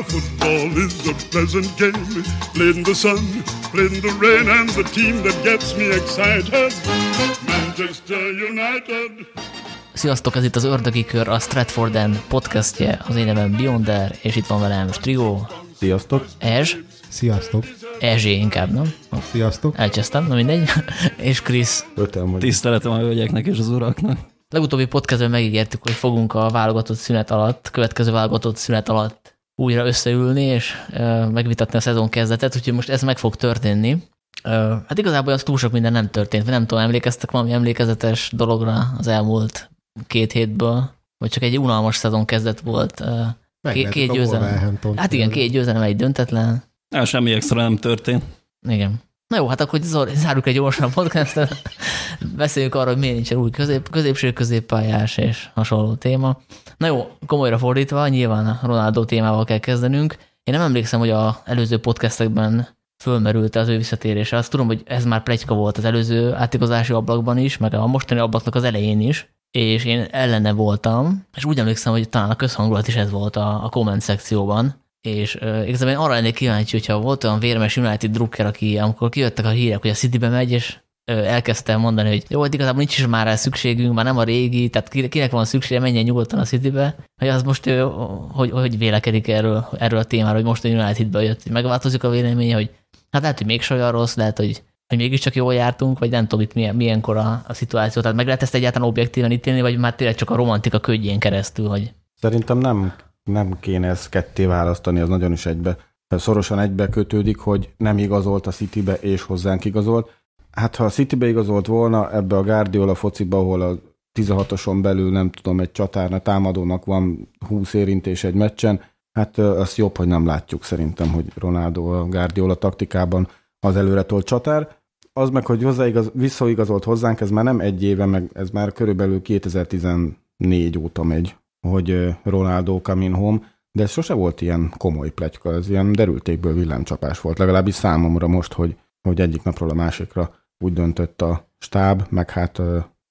Now football is a pleasant game, played in the sun, played in the rain, and the team that gets me excited, Manchester United. Sziasztok, ez itt az Ördögi Kör, a Stratford End podcastje, az én nevem Beyonder, és itt van velem Strigo, Sziasztok! Ez, Sziasztok! Ezsé inkább, nem? Sziasztok! Elcsesztem, na mindegy, és Krisz. Tiszteletem a hölgyeknek és az uraknak. Legutóbbi podcastben megígértük, hogy fogunk a válogatott szünet alatt, következő válogatott szünet alatt újra összeülni, és megvitatni a szezon kezdetet, úgyhogy most ez meg fog történni. Hát igazából az túl sok minden nem történt, vagy nem tudom, emlékeztek valami emlékezetes dologra az elmúlt két hétből, vagy csak egy unalmas szezon kezdet volt. Két, két győzelem. Hát igen, két győzelem, egy döntetlen. Á, semmi extra nem történt. Igen. Na jó, hát akkor zárjuk egy gyorsan podcastet. Beszéljünk arról, hogy miért nincsen új közép, középső középpályás és hasonló téma. Na jó, komolyra fordítva, nyilván a Ronaldo témával kell kezdenünk. Én nem emlékszem, hogy a előző podcastekben fölmerült az ő visszatérése. Azt tudom, hogy ez már plegyka volt az előző átigazási ablakban is, meg a mostani ablaknak az elején is, és én ellene voltam, és úgy emlékszem, hogy talán a közhangulat is ez volt a, a komment szekcióban, és uh, igazából én arra lennék kíváncsi, hogyha volt olyan vérmes United drukker, aki amikor kijöttek a hírek, hogy a Citybe megy, és uh, elkezdte mondani, hogy jó, hát igazából nincs is már rá szükségünk, már nem a régi, tehát ki- kinek van szüksége, menjen nyugodtan a Citybe, hogy az most hogy, hogy vélekedik erről, erről a témáról, hogy most a Unitedbe jött, hogy megváltozik a véleménye, hogy hát lehet, hogy mégsem olyan rossz, lehet, hogy hogy mégiscsak jól jártunk, vagy nem tudom itt milyen, milyenkor a, a szituáció. Tehát meg lehet ezt egyáltalán objektíven ítélni, vagy már tényleg csak a romantika ködjén keresztül, hogy Szerintem nem, nem kéne ezt ketté választani, az nagyon is egybe. Szorosan egybe kötődik, hogy nem igazolt a Citybe és hozzánk igazolt. Hát ha a Citybe igazolt volna, ebbe a Guardiola fociba, ahol a 16-oson belül nem tudom, egy csatárna támadónak van 20 érintés egy meccsen, hát ö, az jobb, hogy nem látjuk szerintem, hogy Ronaldo a Guardiola taktikában az előre tolt csatár. Az meg, hogy hozzáigaz, visszaigazolt hozzánk, ez már nem egy éve, meg ez már körülbelül 2014 óta megy, hogy Ronaldo coming home, de ez sose volt ilyen komoly pletyka, ez ilyen derültékből villámcsapás volt, legalábbis számomra most, hogy, hogy egyik napról a másikra úgy döntött a stáb, meg hát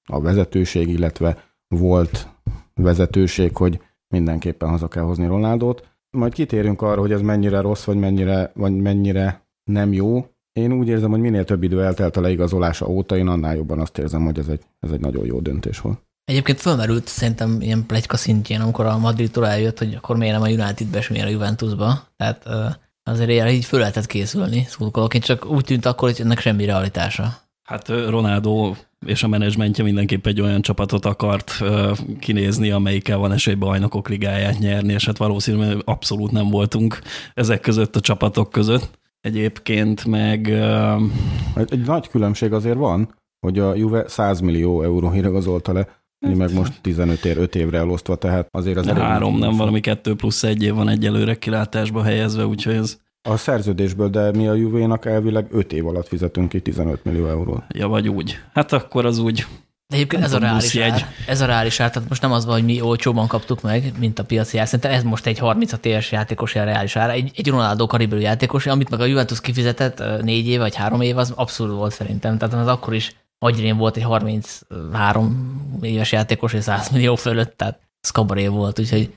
a vezetőség, illetve volt vezetőség, hogy mindenképpen haza kell hozni Ronaldót. Majd kitérünk arra, hogy ez mennyire rossz, vagy mennyire, vagy mennyire nem jó. Én úgy érzem, hogy minél több idő eltelt a leigazolása óta, én annál jobban azt érzem, hogy ez egy, ez egy nagyon jó döntés volt. Egyébként fölmerült szerintem ilyen plegyka szintjén, amikor a Madridtól eljött, hogy akkor miért nem a Unitedbe és miért a Juventusba. Tehát azért ilyen így föl lehetett készülni szurkolóként, csak úgy tűnt akkor, hogy ennek semmi realitása. Hát Ronaldo és a menedzsmentje mindenképp egy olyan csapatot akart kinézni, amelyikkel van esély bajnokok ligáját nyerni, és hát valószínűleg abszolút nem voltunk ezek között a csapatok között. Egyébként meg Egy, egy nagy különbség azért van, hogy a Juve 100 millió euróért igazolta le, meg most 15 ér, 5 évre elosztva, tehát azért az három, nem különbség. valami kettő plusz egy év van egyelőre kilátásba helyezve, úgyhogy ez A szerződésből, de mi a Juvénak elvileg 5 év alatt fizetünk ki 15 millió eurót. ja, vagy úgy. Hát akkor az úgy. De egyébként Nem ez a, reális ár, ez a reális ár, tehát most nem az van, hogy mi olcsóban kaptuk meg, mint a piaci ár. Szerintem ez most egy 36 éves játékos a reális ára, egy, egy Ronaldo kaliberű játékos, amit meg a Juventus kifizetett négy év vagy három év, az abszurd volt szerintem. Tehát az akkor is agyrén volt egy 33 éves játékos, és 100 millió fölött, tehát ez kabaré volt, úgyhogy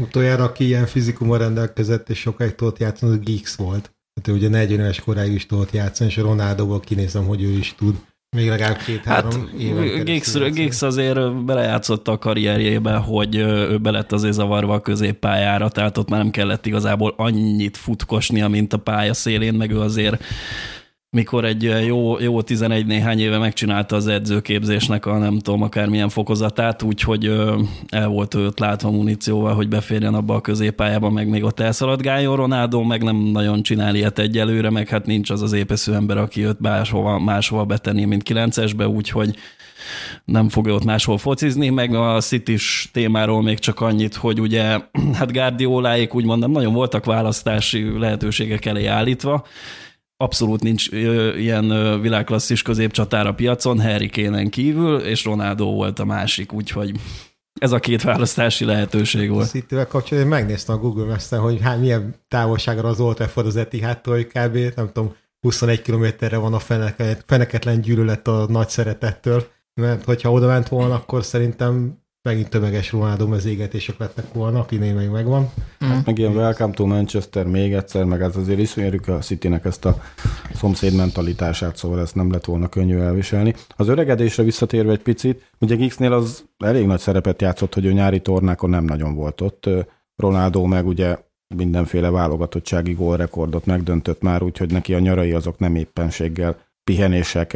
Utoljára, aki ilyen fizikummal rendelkezett és sokáig tudott játszani, az Geeks volt. Hát ő ugye 40 éves koráig is tudott játszani, és a Ronaldoból kinézem, hogy ő is tud. Még legalább két-három Hát éven Giggs. Giggs azért belejátszott a karrierjébe, hogy ő belett azért zavarva a középpályára, tehát ott már nem kellett igazából annyit futkosnia, mint a pálya szélén, meg ő azért mikor egy jó, jó 11 néhány éve megcsinálta az edzőképzésnek a nem tudom, akármilyen fokozatát, úgyhogy el volt őt látva munícióval, hogy beférjen abba a középpályába, meg még ott elszaladgáljon. Ronaldo meg nem nagyon csinál ilyet egyelőre, meg hát nincs az az épesző ember, aki őt máshova, máshova betenni, mint 9-esbe, úgyhogy nem fogja ott máshol focizni, meg a city témáról még csak annyit, hogy ugye, hát Guardioláék úgymond nem nagyon voltak választási lehetőségek elé állítva, abszolút nincs ilyen világklasszis középcsatár a piacon, Harry kane kívül, és Ronaldo volt a másik, úgyhogy ez a két választási lehetőség volt. City-vel kapcsolatban megnéztem a Google Maps-en, hogy hát milyen távolságra az Old Trafford az Etihadtól, hogy kb. nem tudom, 21 kilométerre van a feneket, feneketlen gyűlölet a nagy szeretettől, mert hogyha oda ment volna, akkor szerintem megint tömeges Ronaldo mezégetések lettek volna, aki még megvan. Hát meg ilyen Welcome to Manchester még egyszer, meg ez azért ismerjük a Citynek ezt a szomszéd mentalitását, szóval ezt nem lett volna könnyű elviselni. Az öregedésre visszatérve egy picit, ugye Giggsnél az elég nagy szerepet játszott, hogy ő nyári tornákon nem nagyon volt ott. Ronaldo meg ugye mindenféle válogatottsági gólrekordot megdöntött már, úgyhogy neki a nyarai azok nem éppenséggel pihenéssel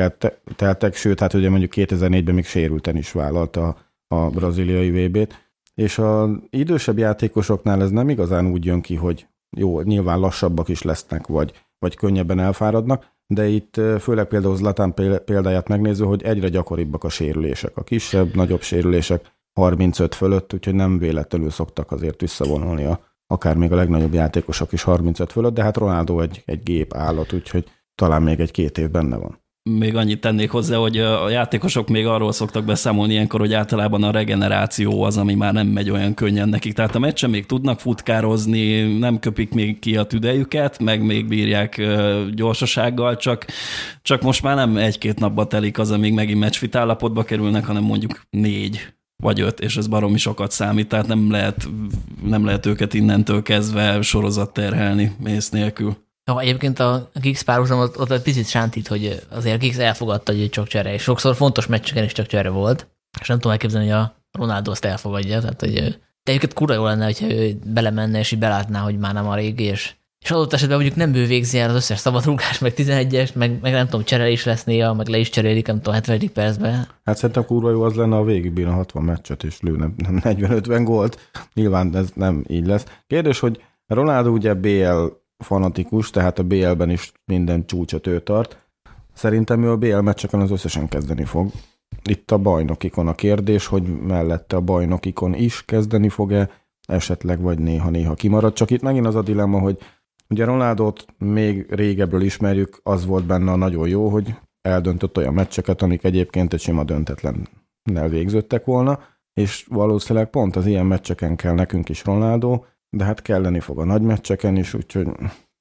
teltek, sőt, hát ugye mondjuk 2004-ben még sérülten is vállalta a braziliai VB-t, és a idősebb játékosoknál ez nem igazán úgy jön ki, hogy jó, nyilván lassabbak is lesznek, vagy, vagy könnyebben elfáradnak, de itt főleg például Zlatán példáját megnéző, hogy egyre gyakoribbak a sérülések. A kisebb, nagyobb sérülések 35 fölött, úgyhogy nem véletlenül szoktak azért visszavonulni a, akár még a legnagyobb játékosok is 35 fölött, de hát Ronaldo egy, egy gép állat, úgyhogy talán még egy-két év benne van még annyit tennék hozzá, hogy a játékosok még arról szoktak beszámolni ilyenkor, hogy általában a regeneráció az, ami már nem megy olyan könnyen nekik. Tehát a meccsen még tudnak futkározni, nem köpik még ki a tüdejüket, meg még bírják gyorsasággal, csak, csak most már nem egy-két napba telik az, amíg megint meccsfit állapotba kerülnek, hanem mondjuk négy vagy öt, és ez baromi sokat számít, tehát nem lehet, nem lehet őket innentől kezdve sorozat terhelni mész nélkül. Ha egyébként a Giggs párhuzam ott, ott egy picit sántít, hogy azért Giggs elfogadta, hogy csak csere, és sokszor fontos meccseken is csak csere volt, és nem tudom elképzelni, hogy a Ronaldo azt elfogadja, tehát hogy de egyébként kurva jó lenne, hogyha ő belemenne, és így belátná, hogy már nem a régi, és, és adott esetben mondjuk nem ő végzi el az összes szabadrúgás, meg 11-es, meg, meg nem tudom, csere is lesz néha, meg le is cserélik, nem tudom, 70. percben. Hát szerintem kurva jó az lenne, a végig a 60 meccset, és lőne nem 40-50 gólt. Nyilván ez nem így lesz. Kérdés, hogy Ronaldo ugye BL fanatikus, tehát a BL-ben is minden csúcsot ő tart. Szerintem ő a BL meccseken az összesen kezdeni fog. Itt a bajnokikon a kérdés, hogy mellette a bajnokikon is kezdeni fog-e, esetleg vagy néha-néha kimarad. Csak itt megint az a dilemma, hogy ugye Ronaldot még régebről ismerjük, az volt benne a nagyon jó, hogy eldöntött olyan meccseket, amik egyébként egy sima döntetlen végződtek volna, és valószínűleg pont az ilyen meccseken kell nekünk is Ronaldo, de hát kelleni fog a nagy meccseken is, úgyhogy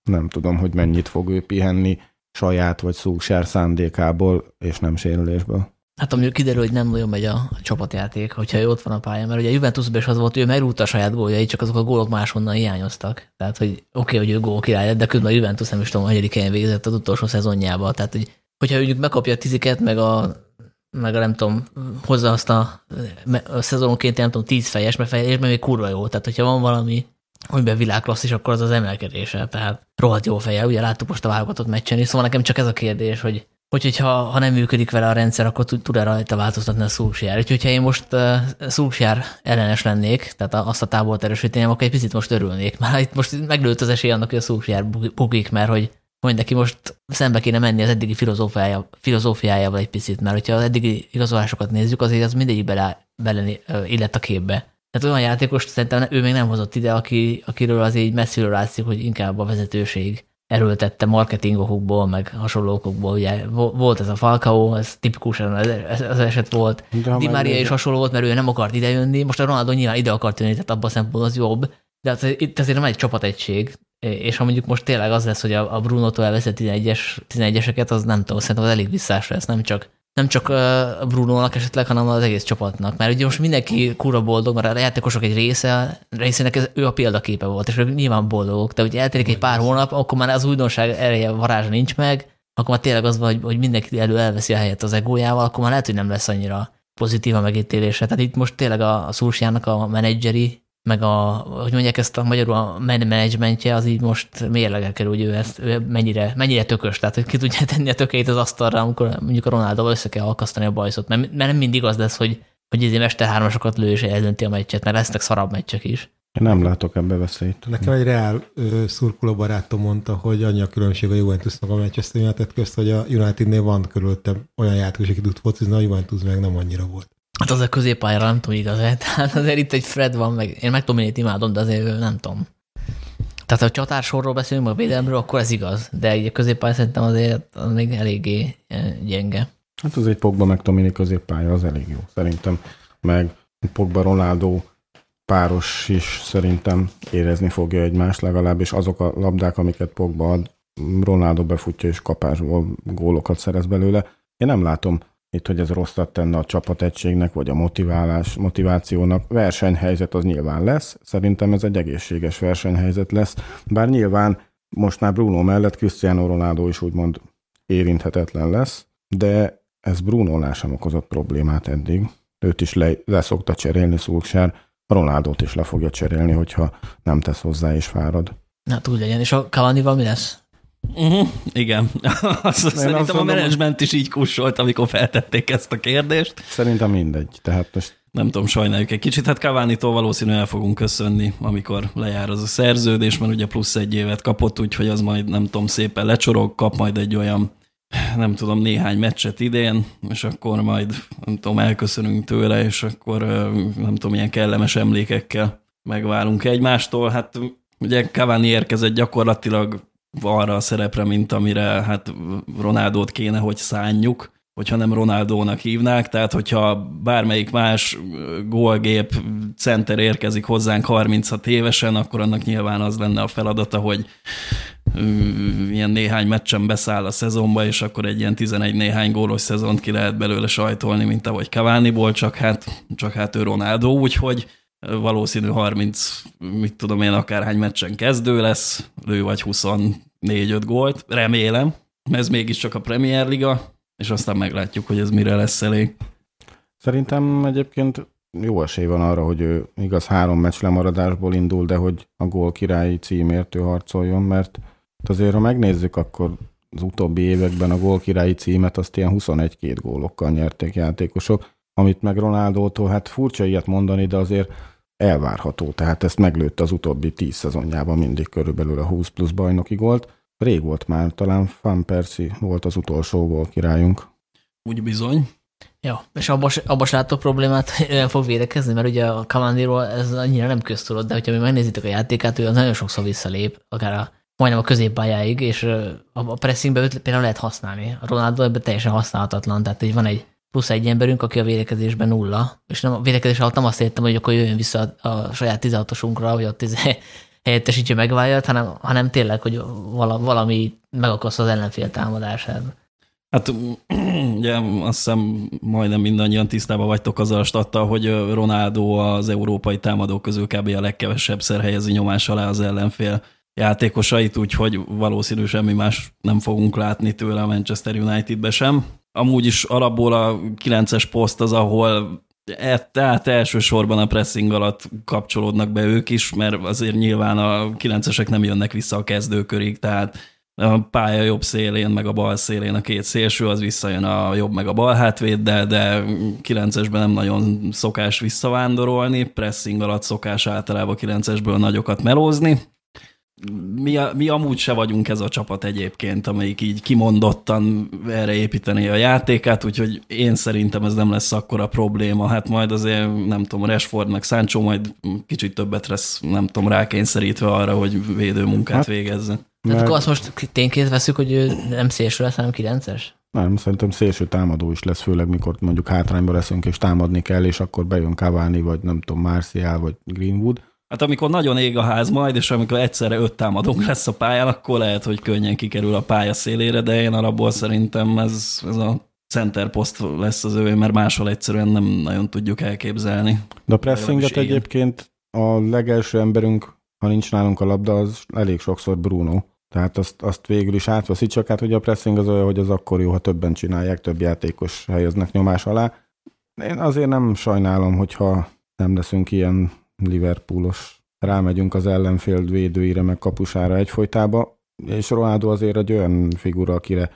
nem tudom, hogy mennyit fog ő pihenni saját vagy szúksár szándékából, és nem sérülésből. Hát ami kiderül, hogy nem nagyon megy a csapatjáték, hogyha ő ott van a pályán, mert ugye a Juventusban is az volt, ő merúta a saját góljait, csak azok a gólok máshonnan hiányoztak. Tehát, hogy oké, okay, hogy ő gól király, de közben a Juventus nem is tudom, hogy helyen végzett az utolsó szezonjában. Tehát, hogy, hogyha mondjuk megkapja a tiziket, meg a meg a nem tudom, hozza azt a, a szezononként, nem tudom, tíz fejes, mert fejes, mert még kurva jó. Tehát, hogyha van valami amiben világklasszis, akkor az az emelkedése. Tehát rohadt jó feje, ugye láttuk most a válogatott meccsen is, szóval nekem csak ez a kérdés, hogy hogy, hogyha ha nem működik vele a rendszer, akkor tud-e rajta változtatni a Szulsjár. Úgyhogy ha én most uh, Szulsjár ellenes lennék, tehát azt a távolt erősíteném, akkor egy picit most örülnék. Már itt most meglőtt az esély annak, hogy a Szulsjár bugik, mert hogy hogy neki most szembe kéne menni az eddigi filozófiája, filozófiájával egy picit, mert hogyha az eddigi igazolásokat nézzük, azért az mindegyik bele, bele illett a képbe. Tehát olyan játékos szerintem ő még nem hozott ide, aki, akiről az így messziről látszik, hogy inkább a vezetőség erőltette marketingokból, meg hasonlókokból. Ugye volt ez a Falcao, ez tipikusan az, az eset volt. Di Maria is hasonló volt, mert ő nem akart idejönni. Most a Ronaldo nyilván ide akart jönni, tehát abban a szempontból az jobb. De hát itt azért nem egy csapategység, és ha mondjuk most tényleg az lesz, hogy a Bruno-tól elveszett 11-es, 11-eseket, az nem tudom, szerintem az elég visszás lesz, nem csak nem csak Bruno-nak esetleg, hanem az egész csapatnak. Mert ugye most mindenki kura boldog, mert a játékosok egy része, részének ez, ő a példaképe volt, és ők nyilván boldogok. De ugye eltelik egy pár hónap, akkor már az újdonság ereje, varázsa nincs meg, akkor már tényleg az van, hogy, hogy mindenki elő elveszi a helyet az egójával, akkor már lehet, hogy nem lesz annyira pozitív a megítélése. Tehát itt most tényleg a, a a menedzseri meg a, hogy mondják ezt a magyarul a managementje, az így most mérlegel kerül, hogy ő ezt ő mennyire, mennyire tökös, tehát hogy ki tudja tenni a tökeit az asztalra, amikor mondjuk a Ronaldo össze kell akasztani a bajszot, mert, mert nem mindig az lesz, hogy, hogy ezért mester hármasokat lő és eldönti a meccset, mert lesznek szarabb meccsek is. Én nem látok ebbe veszélyt. Nekem egy reál szurkoló barátom mondta, hogy annyi a különbség a Juventusnak a Manchester United közt, hogy a Unitednél van körülöttem olyan játékos, aki tud focizni, a Juventus meg nem annyira volt. Hát az a középpályára nem tudom igaz -e. Tehát azért itt egy Fred van, meg én meg tudom, imádom, de azért nem tudom. Tehát ha a csatársorról beszélünk, meg a védelemről, akkor ez igaz. De egy középpálya szerintem azért az még eléggé gyenge. Hát az egy Pogba meg Tomini középpálya az elég jó, szerintem. Meg Pogba Ronaldo páros is szerintem érezni fogja egymást, legalábbis azok a labdák, amiket Pogba ad, Ronaldo befutja és kapásból gólokat szerez belőle. Én nem látom itt, hogy ez rosszat tenne a csapategységnek, vagy a motiválás, motivációnak. Versenyhelyzet az nyilván lesz, szerintem ez egy egészséges versenyhelyzet lesz, bár nyilván most már Bruno mellett Cristiano Ronaldo is úgymond érinthetetlen lesz, de ez Bruno sem okozott problémát eddig. Őt is le, leszokta cserélni Szulksár, Ronaldot is le fogja cserélni, hogyha nem tesz hozzá és fárad. Na, úgy legyen. És a Cavani-val mi lesz? Uh-huh, igen. azt szerintem azt a menedzsment is így kussolt, amikor feltették ezt a kérdést. Szerintem mindegy. Tehát most nem tudom, sajnáljuk egy kicsit. Hát Cavani-tól valószínűleg el fogunk köszönni, amikor lejár az a szerződés, mert ugye plusz egy évet kapott, úgyhogy az majd nem tudom, szépen lecsorog, kap majd egy olyan nem tudom, néhány meccset idén, és akkor majd, nem tudom, elköszönünk tőle, és akkor nem tudom, ilyen kellemes emlékekkel megválunk egymástól. Hát ugye Cavani érkezett gyakorlatilag arra a szerepre, mint amire hát Ronaldót kéne, hogy szánjuk, hogyha nem Ronaldónak hívnák, tehát hogyha bármelyik más gólgép center érkezik hozzánk 36 évesen, akkor annak nyilván az lenne a feladata, hogy ilyen néhány meccsen beszáll a szezonba, és akkor egy ilyen 11 néhány gólos szezont ki lehet belőle sajtolni, mint ahogy Cavani-ból, csak hát, csak hát ő Ronaldo, úgyhogy valószínű 30, mit tudom én, akárhány meccsen kezdő lesz, ő vagy 24-5 gólt, remélem, ez mégiscsak a Premier Liga, és aztán meglátjuk, hogy ez mire lesz elég. Szerintem egyébként jó esély van arra, hogy ő igaz három meccs lemaradásból indul, de hogy a gól királyi címért ő harcoljon, mert azért, ha megnézzük, akkor az utóbbi években a gól királyi címet azt ilyen 21-2 gólokkal nyerték játékosok, amit meg Ronaldótól, hát furcsa ilyet mondani, de azért elvárható, tehát ezt meglőtte az utóbbi 10 szezonjában mindig körülbelül a 20 plusz bajnoki gólt. Rég volt már, talán Fan Percy volt az utolsó gól királyunk. Úgy bizony. Jó, és abban abba látok problémát, hogy nem fog védekezni, mert ugye a Kamandiról ez annyira nem köztudott, de hogyha mi megnézitek a játékát, ő nagyon sokszor visszalép, akár a, majdnem a középpályáig, és a pressingbe őt például lehet használni. A Ronaldo ebben teljesen használhatatlan, tehát így van egy plusz egy emberünk, aki a védekezésben nulla, és nem, a védekezés alatt nem azt értem, hogy akkor jöjjön vissza a, a saját 16-osunkra, hogy ott helyettesítse megváljat, hanem, hanem tényleg, hogy valami megakaszt az ellenfél támadását. Hát ugye azt hiszem majdnem mindannyian tisztában vagytok azzal a stattal, hogy Ronaldo az európai támadók közül kb. a legkevesebbszer helyezi nyomás alá az ellenfél játékosait, úgyhogy valószínű semmi más nem fogunk látni tőle a Manchester Unitedbe sem. Amúgy is alapból a 9-es poszt az, ahol E, tehát elsősorban a pressing alatt kapcsolódnak be ők is, mert azért nyilván a kilencesek nem jönnek vissza a kezdőkörig, tehát a pálya jobb szélén, meg a bal szélén a két szélső, az visszajön a jobb meg a bal hátvéddel, de kilencesben nem nagyon szokás visszavándorolni, pressing alatt szokás általában kilencesből nagyokat melózni, mi, a, mi amúgy se vagyunk ez a csapat egyébként, amelyik így kimondottan erre építeni a játékát, úgyhogy én szerintem ez nem lesz akkora probléma. Hát majd azért, nem tudom, Rashford meg Sancho majd kicsit többet lesz, nem tudom, rákényszerítve arra, hogy védő munkát hát, végezzen. Tehát akkor azt most tényként veszük, hogy ő nem szélső lesz, hanem kilences? Nem, szerintem szélső támadó is lesz, főleg mikor mondjuk hátrányba leszünk és támadni kell, és akkor bejön Cavani, vagy nem tudom, Martial, vagy Greenwood Hát amikor nagyon ég a ház majd, és amikor egyszerre öt támadónk lesz a pályán, akkor lehet, hogy könnyen kikerül a pálya szélére, de én alapból szerintem ez, ez a center post lesz az ő, mert máshol egyszerűen nem nagyon tudjuk elképzelni. De a pressinget egyébként a legelső emberünk, ha nincs nálunk a labda, az elég sokszor Bruno. Tehát azt, azt végül is átveszi, csak hát ugye a pressing az olyan, hogy az akkor jó, ha többen csinálják, több játékos helyeznek nyomás alá. Én azért nem sajnálom, hogyha nem leszünk ilyen Liverpoolos. Rámegyünk az ellenfél védőire, meg kapusára egyfolytába, és Ronaldo azért egy olyan figura, akire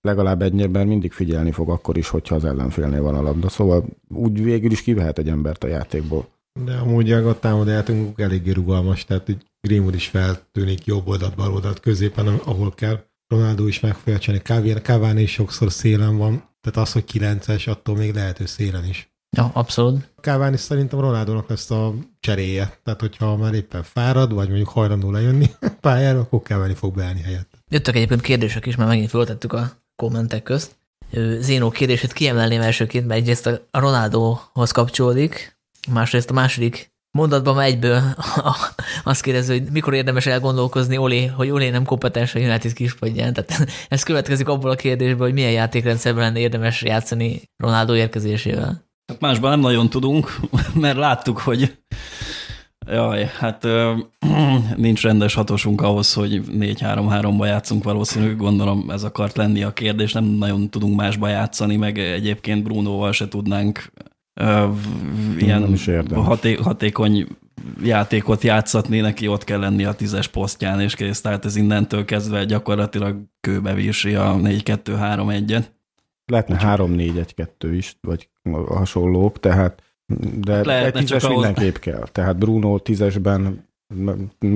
legalább egy ember mindig figyelni fog akkor is, hogyha az ellenfélnél van a labda. Szóval úgy végül is kivehet egy embert a játékból. De amúgy a támadjátunk eléggé rugalmas, tehát hogy Greenwood is feltűnik jobb oldalt, bal oldalt, középen, ahol kell. Ronaldo is meg fogja csinálni. Cavani is sokszor szélen van, tehát az, hogy 9-es, attól még lehető szélen is. Ja, abszolút. Káván is szerintem Ronaldónak lesz a cseréje. Tehát, hogyha már éppen fárad, vagy mondjuk hajlandó lejönni pályára, akkor Káványi fog beállni helyett. Jöttek egyébként kérdések is, mert megint föltettük a kommentek közt. Zénó kérdését kiemelném elsőként, mert egyrészt a Ronaldohoz kapcsolódik, másrészt a második mondatban egyből azt kérdezi, hogy mikor érdemes elgondolkozni Olé, hogy Olé nem kompetens a United kispadján. Tehát ez következik abból a kérdésből, hogy milyen játékrendszerben lenne érdemes játszani Ronaldo érkezésével. Hát másban nem nagyon tudunk, mert láttuk, hogy Jaj, hát ö, nincs rendes hatosunk ahhoz, hogy 4-3-3-ba játszunk valószínű, gondolom ez akart lenni a kérdés, nem nagyon tudunk másba játszani, meg egyébként Brunoval se tudnánk ö, ilyen haté hatékony játékot játszatni, neki ott kell lenni a tízes posztján, és kész, tehát ez innentől kezdve gyakorlatilag kőbe a 4-2-3-1-et. Lehetne 3-4-1-2 is, vagy hasonlók, tehát de hát Lehetne, egy tízes csak mindenképp ahhoz... kell. Tehát Bruno tízesben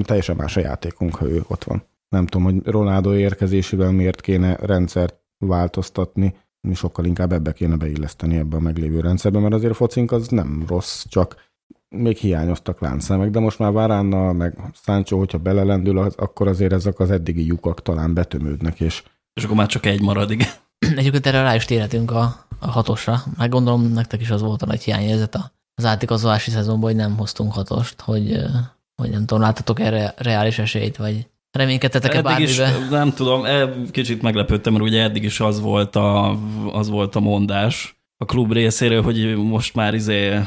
teljesen más a játékunk, ha ő ott van. Nem tudom, hogy Ronaldo érkezésével miért kéne rendszert változtatni, sokkal inkább ebbe kéne beilleszteni ebbe a meglévő rendszerbe, mert azért a focink az nem rossz, csak még hiányoztak láncszemek, de most már Varánnal, meg Sancho, hogyha belelendül, akkor azért ezek az eddigi lyukak talán betömődnek, és... És akkor már csak egy marad, igen. Egyébként erre rá is térhetünk a, a hatosra. Meg gondolom, nektek is az volt a nagy hiányérzet az átigazolási szezonban, hogy nem hoztunk hatost, hogy, hogy nem tudom, láttatok erre reális esélyt, vagy reménykedtetek-e bármibe? Is, nem tudom, e, kicsit meglepődtem, mert ugye eddig is az volt a, az volt a mondás, a klub részéről, hogy most már izé uh,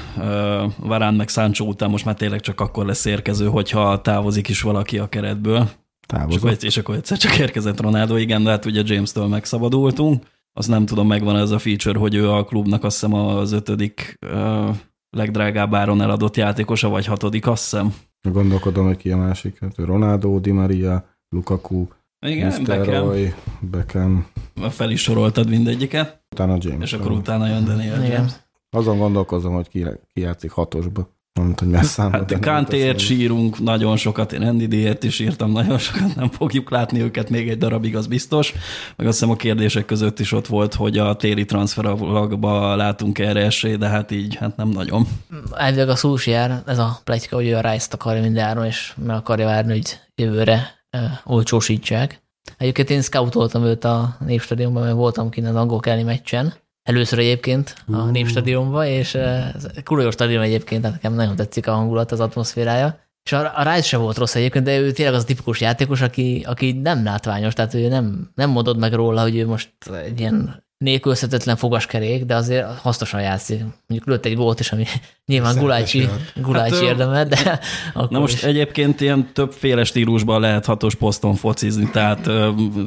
Varán meg Sancho után most már tényleg csak akkor lesz érkező, hogyha távozik is valaki a keretből. Távozott. És akkor, és akkor egyszer csak érkezett Ronaldo, igen, de hát ugye James-től megszabadultunk. Azt nem tudom, megvan ez a feature, hogy ő a klubnak azt hiszem az ötödik uh, legdrágább áron eladott játékosa, vagy hatodik, azt hiszem. Gondolkodom, hogy ki a másik. Hát Ronaldo, Di Maria, Lukaku, igen, Mr. Beckham. Roy, Beckham. Fel is soroltad mindegyiket. Utána James. És akkor utána jön Daniel James. Azon gondolkozom, hogy ki, ki játszik hatosba. Nem tudom, hogy Hát Kantéért sírunk nagyon sokat, én Andy is írtam nagyon sokat, nem fogjuk látni őket még egy darabig, az biztos. Meg azt hiszem a kérdések között is ott volt, hogy a téli transferalagba látunk erre esély, de hát így, hát nem nagyon. Elvileg a jár, ez a pletyka, hogy ő a Rice-t akarja mindenáron, és meg akarja várni, hogy jövőre uh, olcsósítsák. Egyébként én scoutoltam őt a Népstadionban, mert voltam kint az angol kelni meccsen, Először egyébként a uh. Népstadionba, és kurva jó stadion egyébként, tehát nekem nagyon tetszik a hangulat, az atmoszférája. És a, a Rice se volt rossz egyébként, de ő tényleg az a tipikus játékos, aki, aki nem látványos, tehát ő nem, nem mondod meg róla, hogy ő most egy ilyen nélkülözhetetlen fogaskerék, de azért hasznosan játszik. Mondjuk lőtt egy gólt is, ami nyilván Gulácsi, Gulácsi hát, érdemel, de akkor Na most is. egyébként ilyen többféle stílusban lehet hatos poszton focizni, tehát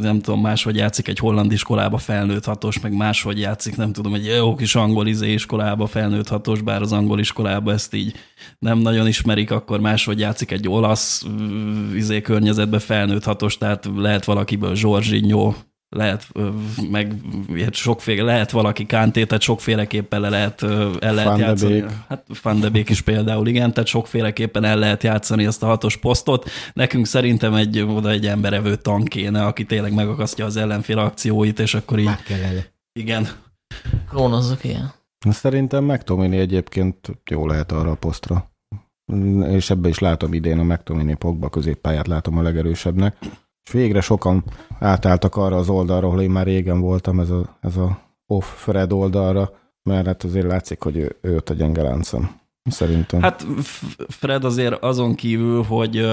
nem tudom, máshogy játszik egy holland iskolába felnőtt hatos, meg máshogy játszik, nem tudom, egy jó kis angol izé iskolába felnőtt hatos, bár az angol iskolába ezt így nem nagyon ismerik, akkor máshogy játszik egy olasz izé környezetbe felnőtt hatos, tehát lehet valakiből Zsorzsinyó, lehet, meg sokféle, lehet valaki kánté, tehát sokféleképpen le lehet, el lehet Van játszani. Hát Van de Beek is például, igen, tehát sokféleképpen el lehet játszani ezt a hatos posztot. Nekünk szerintem egy, oda egy emberevő tank kéne, aki tényleg megakasztja az ellenfél akcióit, és akkor így... Már kell elő. Igen. Klónozzuk, ilyen. Szerintem McTominay egyébként jó lehet arra a posztra. És ebbe is látom idén a McTominay Pogba középpályát látom a legerősebbnek. És végre sokan átálltak arra az oldalra, ahol én már régen voltam, ez a, ez a off Fred oldalra, mert hát azért látszik, hogy ő, ő ott a gyenge láncom. Szerintem. Hát Fred azért azon kívül, hogy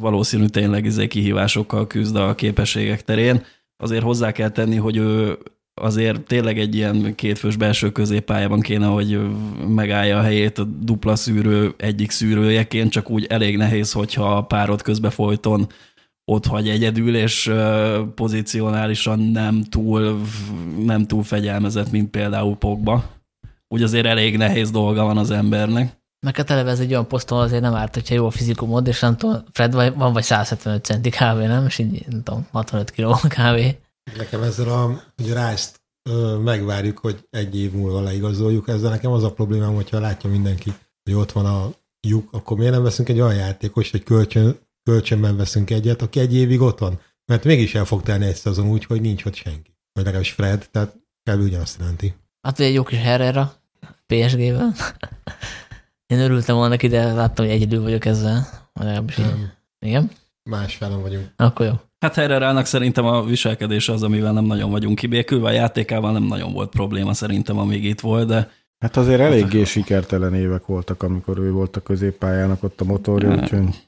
valószínű tényleg izé kihívásokkal küzd a képességek terén, azért hozzá kell tenni, hogy ő azért tényleg egy ilyen kétfős belső középpályában kéne, hogy megállja a helyét a dupla szűrő egyik szűrőjeként, csak úgy elég nehéz, hogyha párod közbe folyton ott hagy egyedül, és pozícionálisan nem túl, nem túl fegyelmezett, mint például Pogba. Úgy azért elég nehéz dolga van az embernek. Meg a televe ez egy olyan poszton azért nem árt, hogyha jó a fizikumod, és nem tudom, Fred van vagy 175 centi kávé, nem? És így, nem tudom, 65 kiló kávé. Nekem ezzel a, hogy rájzt megvárjuk, hogy egy év múlva leigazoljuk. Ezzel nekem az a problémám, hogyha látja mindenki, hogy ott van a lyuk, akkor miért nem veszünk egy olyan játékos, hogy kölcsön kölcsönben veszünk egyet, aki egy évig ott van. Mert mégis el fog tenni egy szezon úgy, hogy nincs ott senki. Vagy legalábbis Fred, tehát kell ugyanazt jelenti. Hát egy jó kis Herrera PSG-ben. Én örültem volna neki, de láttam, hogy egyedül vagyok ezzel. Um, Igen? Más felem vagyunk. Akkor jó. Hát Herrerának szerintem a viselkedés az, amivel nem nagyon vagyunk kibékülve, a játékával nem nagyon volt probléma szerintem, amíg itt volt, de Hát azért eléggé sikertelen évek voltak, amikor ő volt a középpályának ott a motorja, úgyhogy...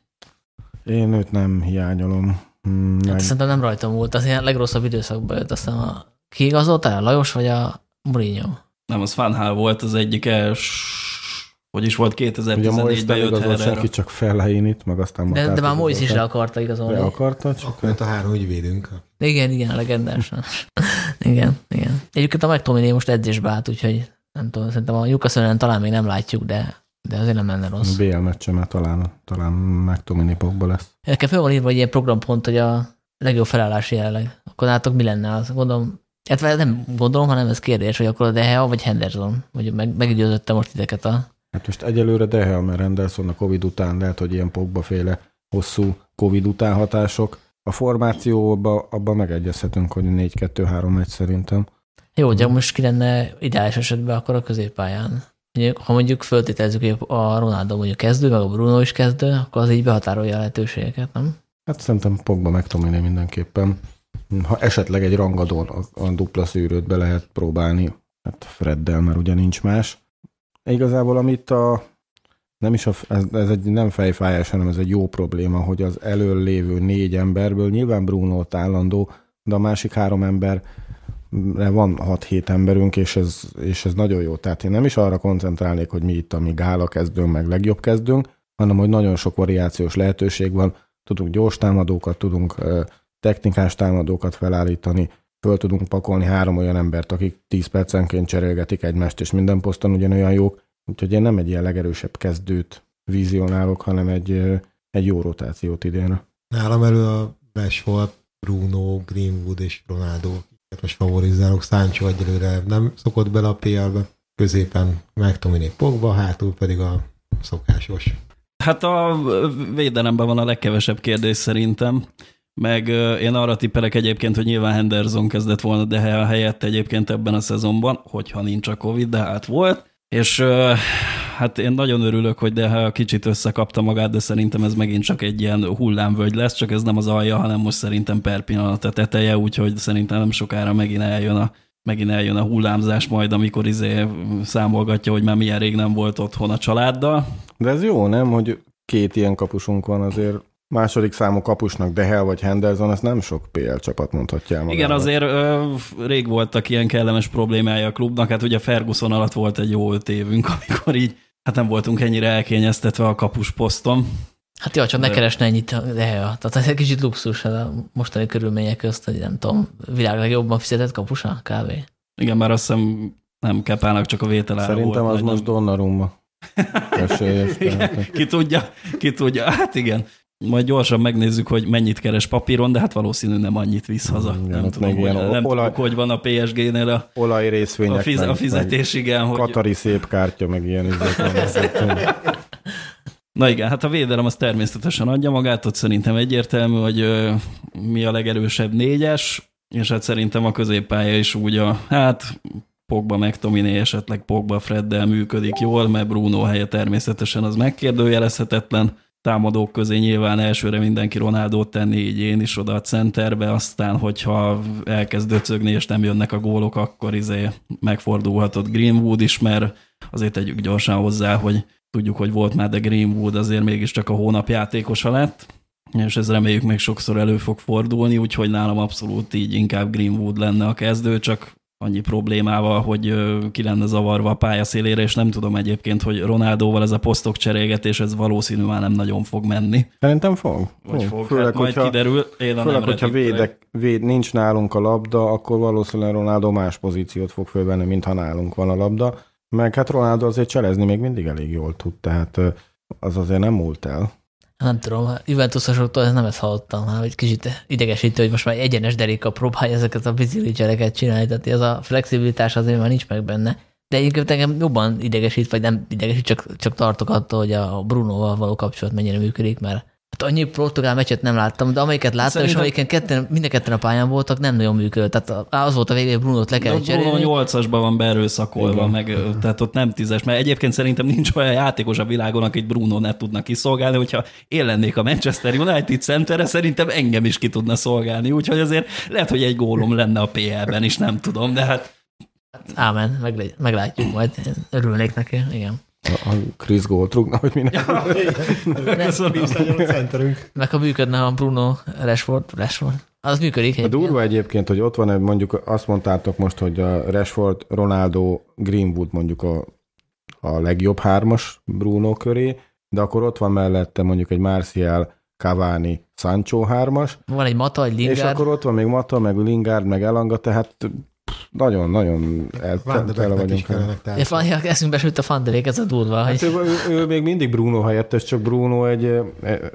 Én őt nem hiányolom. Hmm, Hát meg, szerintem nem rajtam volt, az ilyen legrosszabb időszakban jött, aztán a kiigazoltál, a Lajos vagy a Mourinho? Nem, az Fanhal volt az egyik els, hogy is volt ugye a Moise 2014-ben nem jött igazolt senki, csak Fellainit, meg aztán De, de már Moise is le akarta igazolni. Le akarta, csak Akkor a három ügyvédünk. Igen, igen, a legendás. igen, igen. Egyébként a McTominay most edzésbe állt, úgyhogy nem tudom, szerintem a Newcastle talán még nem látjuk, de, de azért nem lenne rossz. BL meccsemet talán, talán McTominay Pogba lesz. Nekem fel van írva egy ilyen programpont, hogy a legjobb felállás jelenleg. Akkor nálatok mi lenne az? Gondolom, hát nem gondolom, hanem ez kérdés, hogy akkor a De Gea vagy Henderson, vagy meg, meggyőzötte most titeket a... Hát most egyelőre Dehel, mert Henderson a Covid után lehet, hogy ilyen Pogba féle hosszú Covid után hatások. A formációban abban megegyezhetünk, hogy 4-2-3-1 szerintem. Jó, de most ki lenne ideális esetben akkor a középpályán. Ha mondjuk föltételezzük, hogy a Ronaldo mondjuk kezdő, meg a Bruno is kezdő, akkor az így behatárolja a lehetőségeket, nem? Hát szerintem Pogba McTominay mindenképpen. Ha esetleg egy rangadón a, a dupla szűrőt be lehet próbálni, hát Freddel, mert ugye nincs más. Igazából amit a nem is a, ez, ez egy nem fejfájás, hanem ez egy jó probléma, hogy az elől lévő négy emberből nyilván Bruno állandó, de a másik három ember van 6-7 emberünk, és ez, és ez nagyon jó. Tehát én nem is arra koncentrálnék, hogy mi itt a mi gála kezdőnk, meg legjobb kezdőnk, hanem hogy nagyon sok variációs lehetőség van, tudunk gyors támadókat, tudunk technikás támadókat felállítani, föl tudunk pakolni három olyan embert, akik 10 percenként cserélgetik egymást, és minden poszton ugyanolyan jók. Úgyhogy én nem egy ilyen legerősebb kezdőt vizionálok, hanem egy, egy jó rotációt idénre. Nálam elő a Rashford, Bruno, Greenwood és Ronaldo. Most favorizálok, Sancho egyelőre nem szokott bele a PL-be. Középen McTominay Pogba, hátul pedig a szokásos. Hát a védelemben van a legkevesebb kérdés szerintem. Meg én arra tippelek egyébként, hogy nyilván Henderson kezdett volna de helyett egyébként ebben a szezonban, hogyha nincs a Covid, de hát volt. És hát én nagyon örülök, hogy de kicsit összekapta magát, de szerintem ez megint csak egy ilyen hullámvölgy lesz, csak ez nem az alja, hanem most szerintem per pillanat a teteje, úgyhogy szerintem nem sokára megint eljön a megint eljön a hullámzás majd, amikor izé számolgatja, hogy már milyen rég nem volt otthon a családdal. De ez jó, nem, hogy két ilyen kapusunk van azért. Második számú kapusnak Dehel vagy Henderson, ez nem sok PL csapat mondhatja el. Igen, azért ö, rég voltak ilyen kellemes problémája a klubnak, hát ugye Ferguson alatt volt egy jó öt évünk, amikor így hát nem voltunk ennyire elkényeztetve a kapus poszton. Hát jó, csak ne keresne ennyit a De Gea. Tehát ez egy kicsit luxus ez a mostani körülmények közt, hogy nem tudom, világ legjobban fizetett kapusa, kb. Igen, már azt hiszem nem kepálnak, csak a vételára Szerintem volt, az most nem- Donnarumma. Esélyes, ki tudja, ki tudja. Hát igen. Majd gyorsan megnézzük, hogy mennyit keres papíron, de hát valószínű nem annyit visz haza. Igen, nem ott tudom, hogy, nem olaj- tudjuk, hogy van a PSG-nél a, Olaj a, fiz, a meg- fizetés, igen. meg Hogy, Katari szép kártya, meg ilyen üzlet. Na igen, hát a védelem az természetesen adja magát, ott szerintem egyértelmű, hogy ö, mi a legerősebb négyes, és hát szerintem a középpálya is úgy a, hát Pogba meg Tominé esetleg Pogba Freddel működik jól, mert Bruno helye természetesen az megkérdőjelezhetetlen. Támadók közé nyilván elsőre mindenki Ronaldót tenni, így én is oda a centerbe, aztán hogyha elkezd döcögni és nem jönnek a gólok, akkor izé megfordulhatott Greenwood is, mert azért tegyük gyorsan hozzá, hogy tudjuk, hogy volt már, de Greenwood azért mégiscsak a hónap játékosa lett, és ez reméljük még sokszor elő fog fordulni, úgyhogy nálam abszolút így inkább Greenwood lenne a kezdő, csak annyi problémával, hogy ki lenne zavarva a pályaszélére, és nem tudom egyébként, hogy Ronaldóval ez a posztok cserélgetés, ez valószínű már nem nagyon fog menni. Szerintem fog. Vagy fog, Főleg, hát majd hogyha, kiderül. Én a főleg, hogyha védek, véd, nincs nálunk a labda, akkor valószínűleg Ronaldo más pozíciót fog fölvenni, mint ha nálunk van a labda. Meg hát Ronaldo azért cselezni még mindig elég jól tud, tehát az azért nem múlt el. Nem tudom, a Juventusosoktól ez nem ezt hallottam, hanem egy kicsit idegesítő, hogy most már egy egyenes derékkal próbálja ezeket a biciklicsereket csinálni, tehát ez a flexibilitás azért már nincs meg benne. De egyébként engem jobban idegesít, vagy nem idegesít, csak, csak tartok attól, hogy a Brunoval való kapcsolat mennyire működik, mert hát annyi portugál meccset nem láttam, de amelyiket láttam, Szerintem- és amelyiken ketten, mind a ketten a pályán voltak, nem nagyon működött. Tehát az volt a végén, hogy Brunót le kell ott Bruno cserélni. 8-asban van beerőszakolva, Igen. meg, tehát ott nem tízes, mert egyébként szerintem nincs olyan játékos a világon, akit Bruno ne tudna kiszolgálni, hogyha én lennék a Manchester United centere, szerintem engem is ki tudna szolgálni, úgyhogy azért lehet, hogy egy gólom lenne a PL-ben is, nem tudom, de hát Ámen, meglátjuk majd. Örülnék neki, igen. A Chris Gold rúgna, hogy minek. Köszönöm. a centerünk. Meg ha működne a Bruno Rashford, Rashford, az működik. A egyébként. durva egyébként, hogy ott van, mondjuk azt mondtátok most, hogy a Rashford, Ronaldo, Greenwood mondjuk a, a legjobb hármas Bruno köré, de akkor ott van mellette mondjuk egy Martial, Cavani, Sancho hármas, Van egy Mata, egy és Lingard. akkor ott van még Mata, meg Lingard, meg Elanga, tehát nagyon-nagyon tele vagyunk. És van, eszünkbe sült a Fandelék, ez a durva, Hát hogy ő, ő, ő, még mindig Bruno helyettes, csak Bruno egy,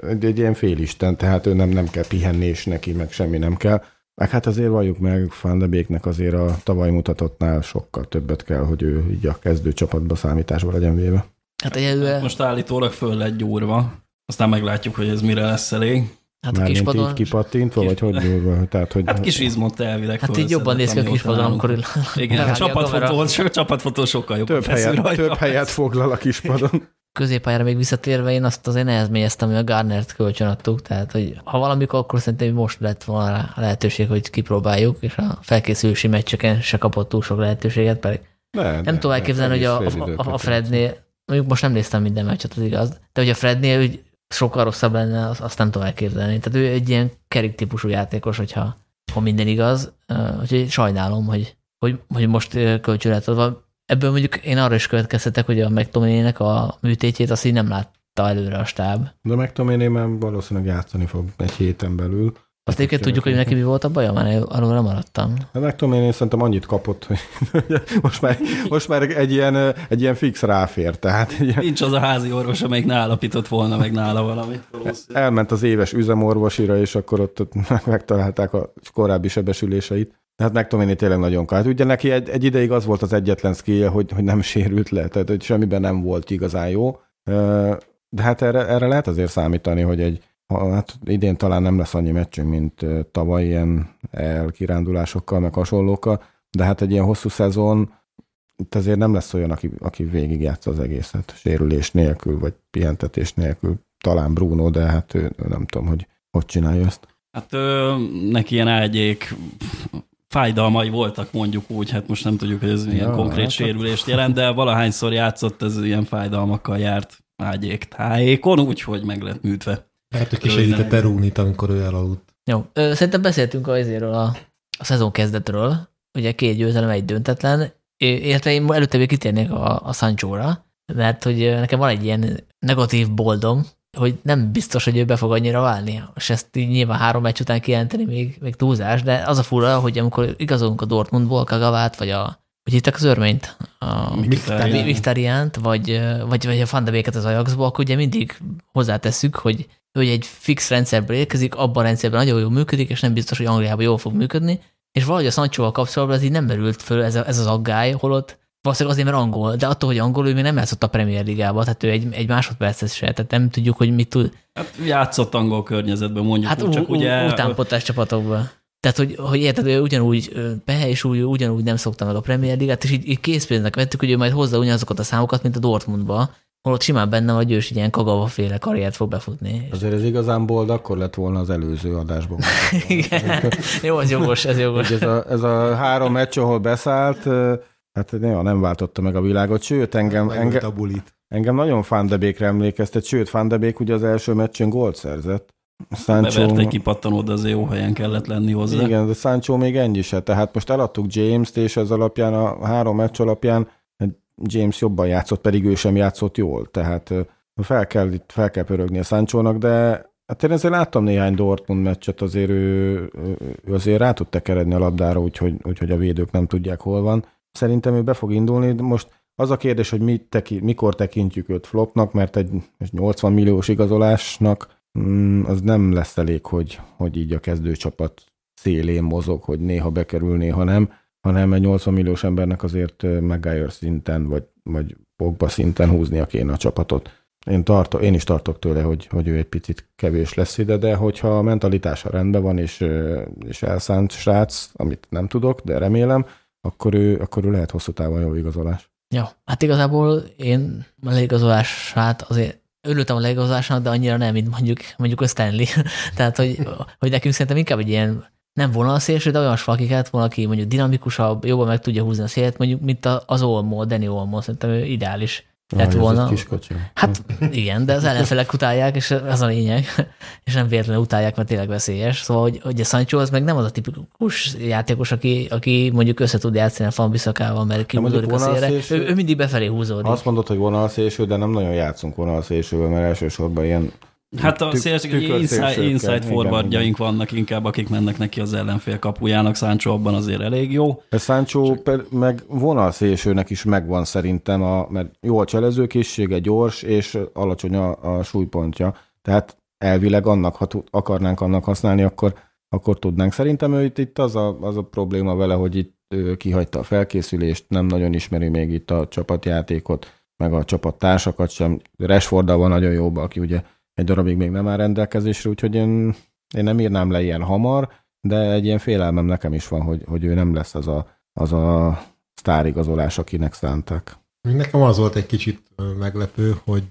egy, egy ilyen félisten, tehát ő nem, nem kell pihenni, és neki meg semmi nem kell. Meg hát azért valljuk meg, Van de Beeknek azért a tavaly mutatottnál sokkal többet kell, hogy ő így a kezdő csapatba számításba legyen véve. hát egyelőre, Most állítólag föl lett gyúrva. Aztán meglátjuk, hogy ez mire lesz elég. Hát a Mármint így kispadon, kipattintva, vagy hogy durva? Tehát, hogy Hát kis izmot elvileg hát így jobban néz ki a kispadon, amikor Igen, a csapatfotó, a csapatfotó sokkal jobb. több helyet, több helyet foglal a kispadon. középpályára még visszatérve, én azt azért nehezményeztem, hogy a Garnert kölcsön adtuk, tehát hogy ha valamikor, akkor szerintem most lett volna rá lehetőség, hogy kipróbáljuk, és a felkészülési meccseken se kapott túl sok lehetőséget, pedig Ne, nem tudom elképzelni, hogy a, a, a, a Frednél, mondjuk most nem néztem minden meccset, az igaz, de hogy a Frednél hogy sokkal rosszabb lenne, azt, azt nem tudom elképzelni. Tehát ő egy ilyen kerik típusú játékos, hogyha ha minden igaz, úgyhogy sajnálom, hogy, hogy, hogy most ö, kölcsön lett adva. Ebből mondjuk én arra is következtetek, hogy a McTominaynek a műtétjét azt így nem látta előre a stáb. De én, már valószínűleg játszani fog egy héten belül. Azt egyébként tudjuk, hogy neki mi volt a baja, mert arról nem maradtam. Hát meg tudom én, én szerintem annyit kapott, hogy most már, most már egy, ilyen, egy ilyen fix ráfér, tehát egy ilyen, Nincs az a házi orvos, amelyik ne állapított volna meg nála valamit. elment az éves üzemorvosira, és akkor ott, ott megtalálták a korábbi sebesüléseit. Tehát meg tudom én, tényleg nagyon kárt. Ugye neki egy, egy ideig az volt az egyetlen skillje, hogy, hogy nem sérült le, tehát hogy semmiben nem volt igazán jó. De hát erre, erre lehet azért számítani, hogy egy, hát idén talán nem lesz annyi meccsünk, mint tavaly ilyen elkirándulásokkal, meg hasonlókkal, de hát egy ilyen hosszú szezon, itt azért nem lesz olyan, aki, aki végigjátsza az egészet, sérülés nélkül, vagy pihentetés nélkül. Talán Bruno, de hát ő, ő nem tudom, hogy hogy csinálja ezt. Hát ö, neki ilyen ágyék fájdalmai voltak mondjuk úgy, hát most nem tudjuk, hogy ez milyen Ja, konkrét hát- sérülést jelent, de valahányszor játszott, ez ilyen fájdalmakkal járt ágyék tájékon, úgyhogy meg lett műtve. Lehet, hogy kisegített Rúnit, amikor ő elaludt. Jó, szerintem beszéltünk azért a, a szezon kezdetről, ugye két győzelem, egy döntetlen, illetve én előtte még kitérnék a, a Sancho-ra, mert hogy nekem van egy ilyen negatív boldom, hogy nem biztos, hogy ő be fog annyira válni. És ezt így nyilván három meccs után kijelenteni még, még túlzás, de az a fura, hogy amikor igazolunk a Dortmundból Kagavát, vagy a hogy hittek az örményt? A. Mkhitaryan-t, vagy, vagy, vagy a Van de Beeket az Ajaxból, akkor ugye mindig hozzátesszük, hogy hogy egy fix rendszerből érkezik, abban a rendszerben nagyon jól működik, és nem biztos, hogy Angliában jól fog működni, és valahogy a Sancho-val kapcsolatban ez így nem merült föl ez, a, ez az aggály, holott valószínűleg azért, mert angol, de attól, hogy angol, ő még nem játszott a Premier Ligába, tehát ő egy, egy másodpercet se, tehát nem tudjuk, hogy mit tud. Hát játszott angol környezetben mondjuk, Hát úgy, csak ugye... utánpotás csapatokban. Tehát, hogy, hogy érted, ő ugyanúgy be, és úgy, ugyanúgy nem szokta meg a Premier Ligát, és így, így készpénznek vettük, hogy ő majd hozza ugyanazokat a számokat, mint a Dortmundba, holott simán benne vagy, ő is egy ilyen kagava féle karriert fog befutni. Azért ez igazán bold, akkor lett volna az előző adásban. Igen. Jó, ez jogos, ez jogos. Ez, a, ez a három meccs, ahol beszállt, hát néha nem váltotta meg a világot, sőt, engem, Megölt engem, a bulit. engem nagyon Fandebékre emlékeztet, sőt, Fandebék ugye az első meccsén gólt szerzett. Sancho, Bevert egy kipattanó, de azért jó helyen kellett lenni hozzá. igen, de Sancho még ennyi se, tehát most eladtuk James-t, és ez alapján, a három meccs alapján James jobban játszott, pedig ő sem játszott jól, tehát fel kell, itt fel kell pörögni a Sanchónak, de hát én azért láttam néhány Dortmund meccset, azért ő, ő- azért rá tud tekeredni a labdára, úgyhogy, úgyhogy a védők nem tudják hol van. Szerintem ő be fog indulni, de most az a kérdés, hogy mit teki, mikor tekintjük őt flopnak, mert egy 80 milliós igazolásnak mm, az nem lesz elég, hogy, hogy így a kezdőcsapat szélén mozog, hogy néha bekerül, néha nem, hanem egy 80 milliós embernek azért Maguire szinten, vagy, vagy Pogba szinten húznia kéne a csapatot. Én, tartok, én is tartok tőle, hogy, hogy ő egy picit kevés lesz ide, de hogyha a mentalitása rendben van, és, és elszánt srác, amit nem tudok, de remélem, akkor ő, akkor ő lehet hosszú távon jó igazolás. Ja, hát igazából én a leigazolását azért örültem a leigazolásnak, de annyira nem, mint mondjuk, mondjuk a Stanley. Tehát, hogy, hogy nekünk szerintem inkább egy ilyen nem vonalszélső, de olyan valaki kellett volna, aki mondjuk dinamikusabb, jobban meg tudja húzni a szélet, mondjuk, mint az Olmo, Danny Olmo, szerintem ő ideális lett Ah, volna. Hát igen, de az ellenfelek utálják, és ez a lényeg. És nem véletlenül utálják, mert tényleg veszélyes. Szóval, hogy, hogy a Sancho az meg nem az a tipikus játékos, aki, aki mondjuk össze tud játszani a Fambiszakával, mert kihúzódik a szélre. Ő, ő, mindig befelé húzódik. Azt mondod, hogy vonalszélső, de nem nagyon játszunk vonalszélsővel, mert elsősorban ilyen Hát a tük- szélső, tükör inside, inside forwardjaink vannak inkább, akik mennek neki az ellenfél kapujának. Sancho abban azért elég jó. A Sancho per, meg vonalszélsőnek is megvan szerintem, a, mert jó a cselezőkészsége, gyors, és alacsony a, a súlypontja. Tehát elvileg annak, ha akarnánk annak használni, akkor, akkor tudnánk. Szerintem ő itt, itt az, a, az a probléma vele, hogy itt kihagyta a felkészülést, nem nagyon ismeri még itt a csapatjátékot, meg a csapattársakat sem. Rashforddal van nagyon jóba, aki ugye egy darabig még nem áll rendelkezésre, úgyhogy én, én nem írnám le ilyen hamar, de egy ilyen félelmem nekem is van, hogy, hogy ő nem lesz az a, az a sztárigazolás, akinek szánták. Nekem az volt egy kicsit meglepő, hogy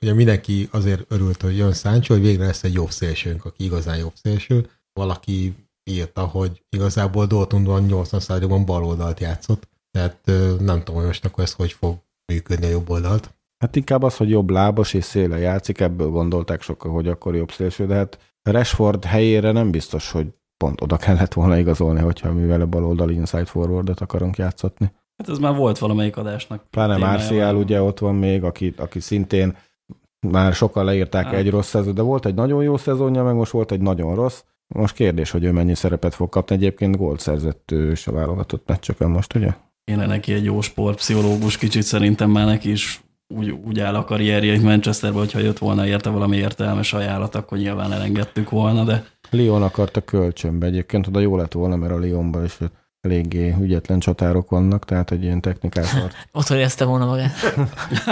ugye mindenki azért örült, hogy jön Sancho, hogy végre lesz egy jobb szélsőnk, aki igazán jobb szélső. Valaki írta, hogy igazából Dortmundban 80%-ban bal oldalt játszott, tehát nem tudom, hogy most akkor ez hogy fog működni a jobb oldalt. Hát inkább az, hogy jobb lábas és széle játszik, ebből gondolták sokan, hogy akkor jobb szélső, de hát Rashford helyére nem biztos, hogy pont oda kellett volna igazolni, hogyha mivel a baloldali inside forwardot akarunk játszatni. Hát ez már volt valamelyik adásnak. Pláne. Martial ugye ott van még, aki, aki szintén már sokan leírták Hát. egy rossz szezon, de volt egy nagyon jó szezonja, meg most volt egy nagyon rossz. Most kérdés, hogy ő mennyi szerepet fog kapni. Egyébként gólt szerzett ő is a válogatott meccsökön most, ugye? Kéne neki egy jó sportpszichológus, kicsit szerintem már neki is úgy, úgy áll a karrierje itt Manchesterben, hogyha jött volna érte valami értelmes ajánlat, akkor nyilván elengedtük volna, de Lyon akarta kölcsönbe. Egyébként oda jó lett volna, mert a Lyonban is eléggé ügyetlen csatárok vannak, tehát egy ilyen technikás harc. Ott érezte volna magát.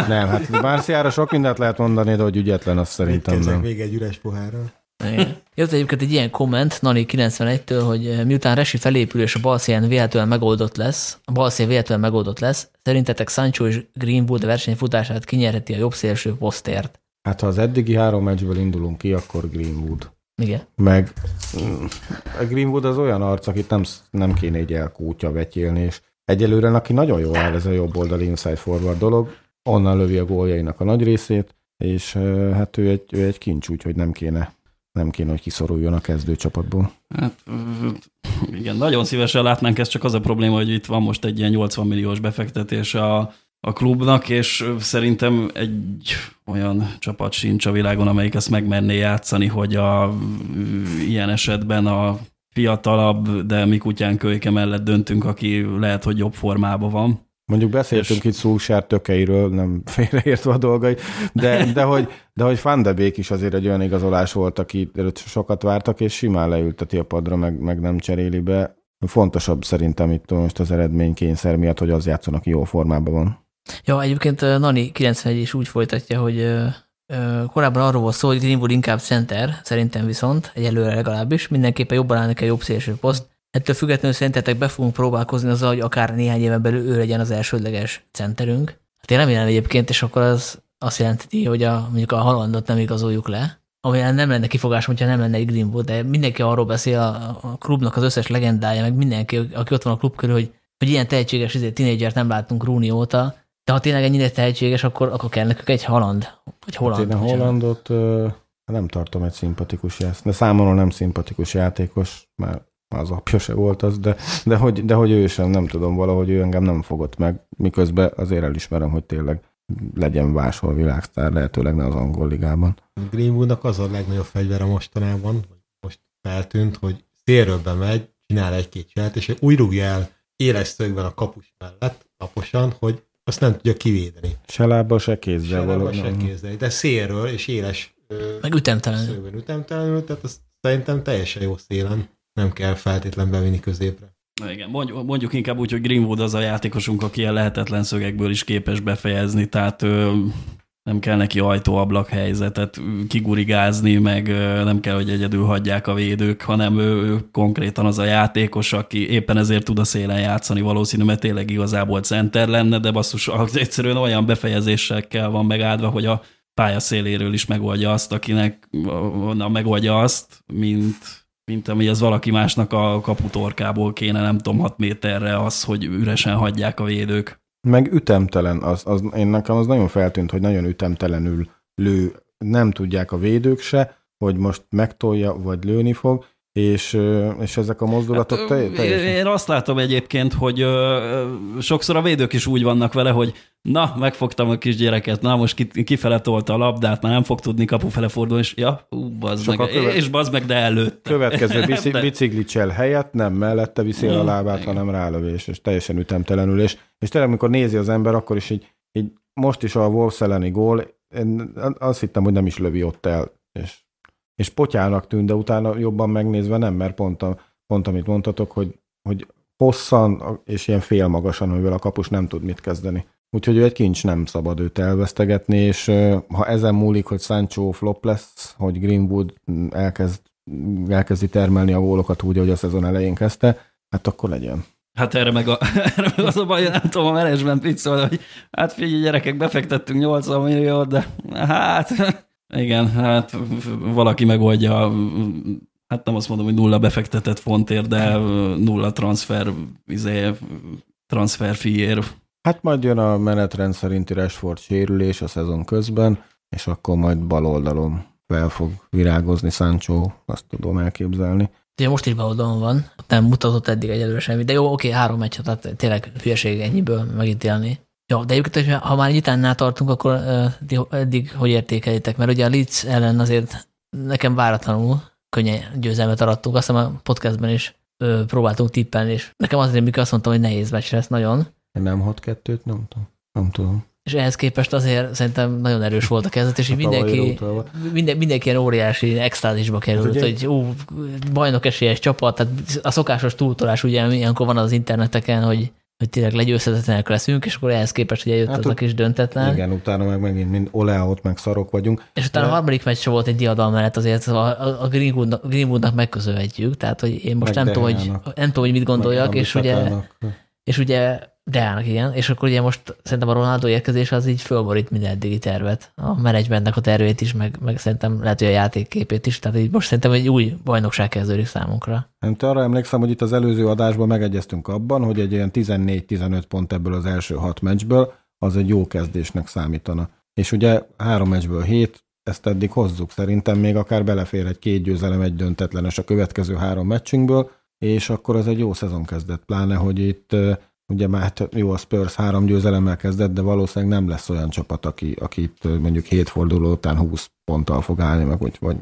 Nem, hát Márciára sok mindent lehet mondani, de hogy ügyetlen, azt szerintem Kezdek nem. még egy üres pohárral. Igen. Jött egyébként egy ilyen komment Nani 91-től, hogy eh, miután Resi felépül és a balszélen véletlenül megoldott lesz, a balszél véletlenül megoldott lesz, szerintetek Sancho és Greenwood versenyfutását kinyerheti a jobb szélső posztért? Hát ha az eddigi három meccsből indulunk ki, akkor Greenwood. Igen. Meg mm, a Greenwood az olyan arc, akit nem, nem kéne egy elkútya vetyélni, és egyelőre neki nagyon jól áll ez a jobb oldali inside forward dolog, onnan lövi a góljainak a nagy részét, és eh, hát ő egy, ő egy kincs, úgyhogy nem kéne, nem kéne, hogy kiszoruljon a kezdőcsapatból. hát igen, nagyon szívesen látnánk ezt, csak az a probléma, hogy itt van most egy ilyen 80 milliós befektetés a, a klubnak, és szerintem egy olyan csapat sincs a világon, amelyik ezt megmerné játszani, hogy a, ilyen esetben a fiatalabb, de mi kutyán kölyke mellett döntünk, aki lehet, hogy jobb formában van. Mondjuk beszéltünk És- itt Szulsár tökeiről, nem félreértve a dolgai, de, de, hogy, de hogy Van de Beek is azért egy olyan igazolás volt, aki sokat vártak, és simán leülteti a padra, meg, meg nem cseréli be. Fontosabb szerintem itt most az eredménykényszer miatt, hogy az játszon, aki jó formában van. Ja, egyébként Nani 91 is úgy folytatja, hogy korábban arról volt szó, hogy Greenwood inkább center, szerintem viszont, egyelőre legalábbis, mindenképpen jobban állnak a jobb szélső poszt. Ettől függetlenül szerintetek be fogunk próbálkozni azzal, hogy akár néhány éven belül ő legyen az elsődleges centerünk. Hát én remélem egyébként, és akkor az azt jelenti, hogy a, mondjuk a halandot nem igazoljuk le, ami nem lenne kifogás, hogyha nem lenne egy Greenwood, de mindenki arról beszél, a, a klubnak az összes legendája, meg mindenki, aki ott van a klub körül, hogy, hogy ilyen tehetséges izé, tínédzsert nem láttunk Rooney óta, de ha tényleg ennyire tehetséges, akkor, akkor kell nekük egy haland, vagy holland. Hát én a. Hollandot ö, nem tartom egy szimpatikus játék, de számomra nem szimpatikus játékos, mert az apja se volt az, de, de, hogy, de hogy ő sem, nem tudom, valahogy ő engem nem fogott meg, miközben azért elismerem, hogy tényleg legyen máshol világsztár, lehetőleg ne az angol ligában. Greenwoodnak az a legnagyobb fegyvere mostanában, vagy most feltűnt, hogy szélről bemegy, csinál egy-két cselt, és úgy rúgja el éles szögben a kapus mellett, laposan, hogy azt nem tudja kivédeni. Se lába, se kézzel Se valahogy. se kézzel, de szélről és éles Meg ütemtelen. szögben ütemtelenül, tehát azt szerintem teljesen jó szélen. Nem kell feltétlen bevinni középre. Na Igen, mondjuk, mondjuk inkább úgy, hogy Greenwood az a játékosunk, aki ilyen lehetetlen szögekből is képes befejezni, tehát nem kell neki ajtó-ablak helyzetet kigurigázni, meg nem kell, hogy egyedül hagyják a védők, hanem ő, ő konkrétan az a játékos, aki éppen ezért tud a szélen játszani valószínű, mert tényleg igazából center lenne, de basszus, egyszerűen olyan befejezésekkel van megáldva, hogy a pálya széléről is megoldja azt, akinek na, megoldja azt, mint mint ami az valaki másnak a kaputorkából kéne, nem tudom, 6 méterre az, hogy üresen hagyják a védők. Meg ütemtelen, az, az, én nekem az nagyon feltűnt, hogy nagyon ütemtelenül lő, nem tudják a védők se, hogy most megtolja, vagy lőni fog, és, és ezek a mozdulatok hát, te, teljesen... Én azt látom egyébként, hogy ö, sokszor a védők is úgy vannak vele, hogy na, megfogtam a kisgyereket, na most kifele tolta a labdát, már nem fog tudni kapufele fordulni, és ja, ú, bazd meg, követ... és bazd meg, de előtt. Következő bici, biciklicsel helyett nem mellette viszi a lábát, Igen. hanem rálövés, és teljesen ütemtelenül, és, és tényleg, amikor nézi az ember, akkor is így, így most is a Wolves elleni gól, én azt hittem, hogy nem is lövi ott el, és és potyának tűnt, de utána jobban megnézve nem, mert pont, a, pont amit mondtatok, hogy, hogy hosszan és ilyen félmagasan, amivel a kapus nem tud mit kezdeni. Úgyhogy ő egy kincs, nem szabad őt elvesztegetni, és ha ezen múlik, hogy Sancho flop lesz, hogy Greenwood elkezd, elkezdi termelni a gólokat úgy, ahogy a szezon elején kezdte, hát akkor legyen. Hát erre meg, a, erre meg az a baj, nem tudom, a menedzsment piccol, hogy hát figyelj gyerekek, befektettünk 80 milliót, de hát igen, hát valaki megoldja, hát nem azt mondom, hogy nulla befektetett fontért, de nulla transfer, izé, transfer fiér. Hát majd jön a menetrend szerinti Rashford sérülés a szezon közben, és akkor majd bal oldalon fel fog virágozni Sancho, azt tudom elképzelni. Ugye most is baloldalon van, nem mutatott eddig egyelőre semmi, de jó, oké, három meccs, tehát tényleg hülyeség ennyiből megítélni. Ja, de egyébként, ha már nyitánnál tartunk, akkor uh, eddig hogy értékelitek? Mert ugye a Leeds ellen azért nekem váratlanul könnyen győzelmet arattunk, azt hiszem a podcastben is ö, próbáltunk tippelni, és nekem azért, mikor azt mondtam, hogy nehéz meccs lesz nagyon. Nem 6-2-t, nem tudom. Nem tudom. És ehhez képest azért szerintem nagyon erős volt a kezdet, és így mindenki, minden, mindenki ilyen óriási extázisba került, hát hogy ú, bajnok esélyes csapat, tehát a szokásos túltolás ugye ilyenkor van az interneteken, hogy hogy tényleg legyőzhetetlenek leszünk, és akkor ehhez képest hogy eljött hát, az a kis döntetlen. Igen, utána meg megint mind oleáot, meg szarok vagyunk. És utána de... a harmadik meccs volt egy diadal mellett, azért a, a Greenwoodnak, Greenwoodnak megköszönhetjük, tehát hogy én most nem tudom, hogy, nem tudom, hogy mit gondoljak, és ugye, és ugye Deának, igen. És akkor ugye most szerintem a Ronaldo érkezés az így fölborít minden eddigi tervet. A menedzsmentnek a tervét is, meg, meg szerintem lehet, hogy a játékképét is. Tehát így most szerintem egy új bajnokság kezdődik számunkra. Én arra emlékszem, hogy itt az előző adásban megegyeztünk abban, hogy egy ilyen 14-15 pont ebből az első hat meccsből az egy jó kezdésnek számítana. És ugye három meccsből hét, ezt eddig hozzuk. Szerintem még akár belefér egy két győzelem, egy döntetlenes a következő három meccsünkből, és akkor az egy jó szezon kezdett. Pláne, hogy itt Ugye már hát jó, a Spurs három győzelemmel kezdett, de valószínűleg nem lesz olyan csapat, aki, aki itt mondjuk hét forduló után 20 ponttal fog állni, meg vagy, vagy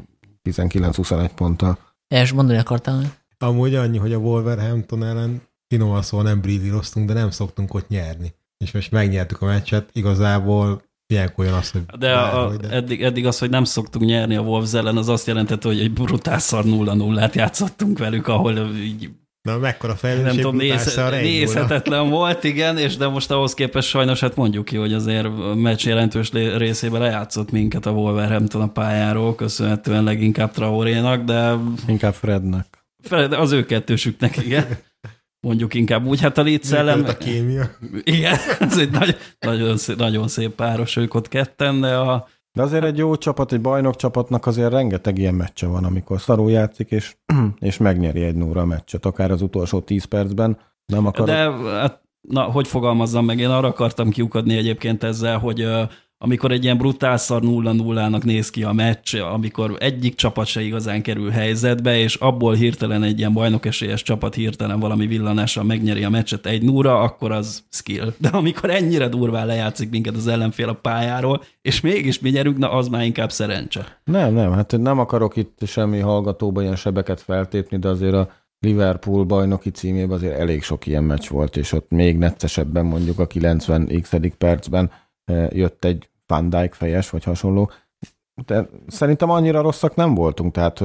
19-21 ponttal. És mondani akartál? Amúgy annyi, hogy a Wolverhampton ellen finoman szóval nem brillíroztunk, de nem szoktunk ott nyerni. És most megnyertük a meccset, igazából ilyenkor jön az, hogy... De, a, de... Eddig, eddig az, hogy nem szoktunk nyerni a Wolves ellen, az azt jelentette, hogy egy brutál szar 0-0-át játszottunk velük, ahol így Na, mekkora fejlődés. Nem tudom, néz, nézhetetlen volt, igen, és de most ahhoz képest sajnos hát mondjuk ki, hogy azért a meccs jelentős részében lejátszott minket a Wolverhampton a pályáról, köszönhetően leginkább Traorénak, de... Inkább Frednek. Fred, az ő kettősüknek, igen. Mondjuk inkább úgy, hát a Leeds ellen... a kémia. Igen, ez egy nagy, nagyon, szép, nagyon szép páros ők ott ketten, de a de azért egy jó csapat, egy bajnok csapatnak azért rengeteg ilyen meccse van, amikor szarul játszik, és, és megnyeri egy nóra a meccset, akár az utolsó 10 percben. Nem akar... De hát, na, hogy fogalmazzam meg, én arra akartam kiukadni egyébként ezzel, hogy amikor egy ilyen brutálszar 0-0-nak néz ki a meccs, amikor egyik csapat se igazán kerül helyzetbe, és abból hirtelen egy ilyen bajnokesélyes csapat hirtelen valami villanással megnyeri a meccset egy núra, akkor az skill. De amikor ennyire durván lejátszik minket az ellenfél a pályáról, és mégis mi nyerünk, na az már inkább szerencse. Nem, nem, hát nem akarok itt semmi hallgatóba ilyen sebeket feltépni, de azért a Liverpool bajnoki címében azért elég sok ilyen meccs volt, és ott még neccesebben mondjuk a 90 x percben jött egy Van Dijk fejes, vagy hasonló. De szerintem annyira rosszak nem voltunk, tehát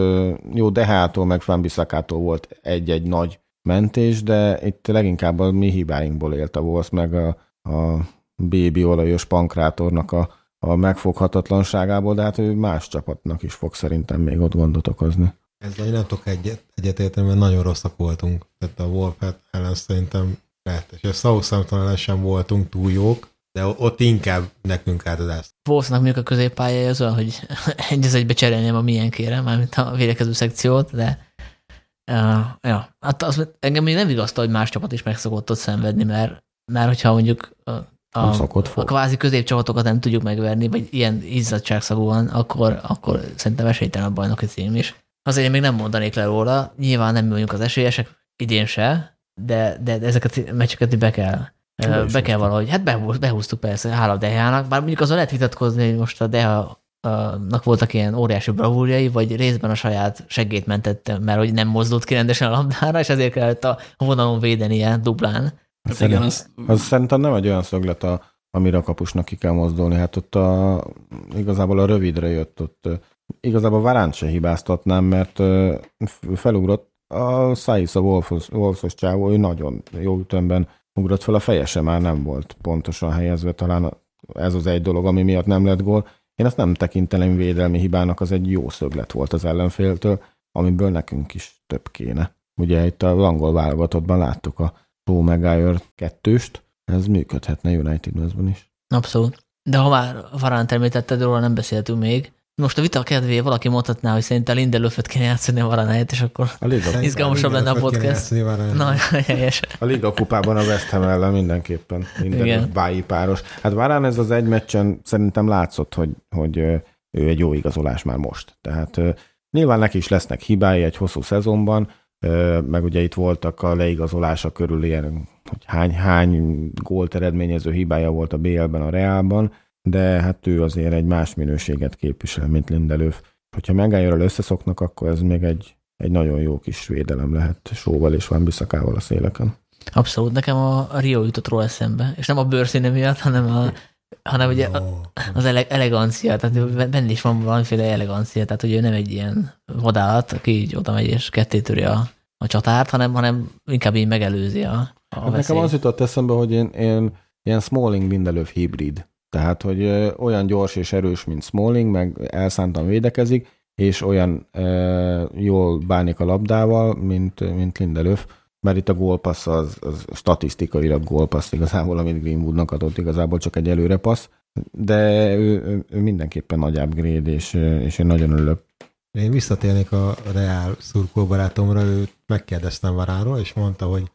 jó, Dehától meg Fanbisakától volt egy-egy nagy mentés, de itt leginkább a mi hibáinkból élt a Wolves, meg a, a bébi olajos pankrátornak a, a megfoghatatlanságából, de hát ő más csapatnak is fog szerintem még ott gondot okozni. Ezzel én nem tudok egyet, egyetérteni, mert nagyon rosszak voltunk. Tehát a Wolf ellen szerintem lehet, és a Southampton ellen sem voltunk túl jók, de ott inkább nekünk ezt. Wolfsnak mondjuk a középpálya az olyan, hogy egy az egybe cserélném a milyen kérem, mármint a védekező szekciót, de uh, ja, hát az, engem még nem vigasztal, hogy más csapat is meg szokott ott szenvedni, mert Mert hogyha mondjuk a, a, szokott a kvázi középcsapatokat nem tudjuk megverni, vagy ilyen izzadságszagúan, akkor, akkor szerintem esélytelen a bajnoki cím is. Azért én még nem mondanék le róla, nyilván nem mi vagyunk az esélyesek, idén se, de, de ezeket a meccseket be kell, Be kell valahogy, hát behúz, behúztuk persze, hála Dehának, bár mondjuk azon lehet vitatkozni, hogy most a Deha nak voltak ilyen óriási bravúrjai, vagy részben a saját segét mentette, mert hogy nem mozdult ki rendesen a labdára, és ezért kellett a vonalon védenie duplán. Hát igen, az, Az szerintem nem egy olyan szöglet, a, amire a kapusnak ki kell mozdulni. Hát ott a, igazából a rövidre jött ott. Igazából Varánt se hibáztatnám, mert felugrott a Saiz, a Wolfos, Wolfos csávó, ő nagyon jó ütemben ugrott fel, a feje sem már nem volt pontosan helyezve, talán ez az egy dolog, ami miatt nem lett gól. Én ezt nem tekinteném védelmi hibának, az egy jó szöglet volt az ellenféltől, amiből nekünk is több kéne. Ugye itt a angol válogatottban láttuk a Joe Maguire kettőst, ez működhetne United Westben is. Abszolút. De ha már Varánt említetted, róla nem beszéltünk még. Most a vita kedvé valaki mondhatná, hogy szerintem Lindelöföt kéne játszani a helyett, és akkor A Liga, Izgalmasabb lenne a podcast. na, helyes. a Liga kupában a West Ham ellen mindenképpen minden Igen. báji páros. Hát Varán ez az egy meccsen szerintem látszott, hogy, hogy ő egy jó igazolás már most. Tehát nyilván neki is lesznek hibái egy hosszú szezonban, meg ugye itt voltak a leigazolása körül ilyen, hogy hány, hány gólt eredményező hibája volt a BL-ben, a Reálban, de hát ő azért egy más minőséget képvisel, mint Lindelöf. Hogyha megálljóról összeszoknak, akkor ez még egy, egy nagyon jó kis védelem lehet Sóval és Van Bissakával a széleken. Abszolút. Nekem a, Rio jutott róla eszembe. És nem a bőrszíne miatt, hanem, a, hanem ugye a, az ele, elegancia, tehát benne is van valamiféle elegancia, tehát hogy ő nem egy ilyen vadállat, aki így oda megy és kettétöri a, a csatárt, hanem, hanem inkább így megelőzi a, a Hát nekem veszélyt. az jutott eszembe, hogy én, én ilyen Smalling Lindelöf hibrid. Tehát, hogy olyan gyors és erős, mint Smalling, meg elszántan védekezik, és olyan ö, jól bánik a labdával, mint, mint Lindelöf, mert itt a gólpassz az, az statisztikailag gólpassz igazából, amit Greenwoodnak adott, igazából csak egy előrepassz, de ő, ő, mindenképpen nagy upgrade, és, és én nagyon örülök. Én visszatérnék a Reál szurkolóbarátomra, őt megkérdeztem Varánról, és mondta, hogy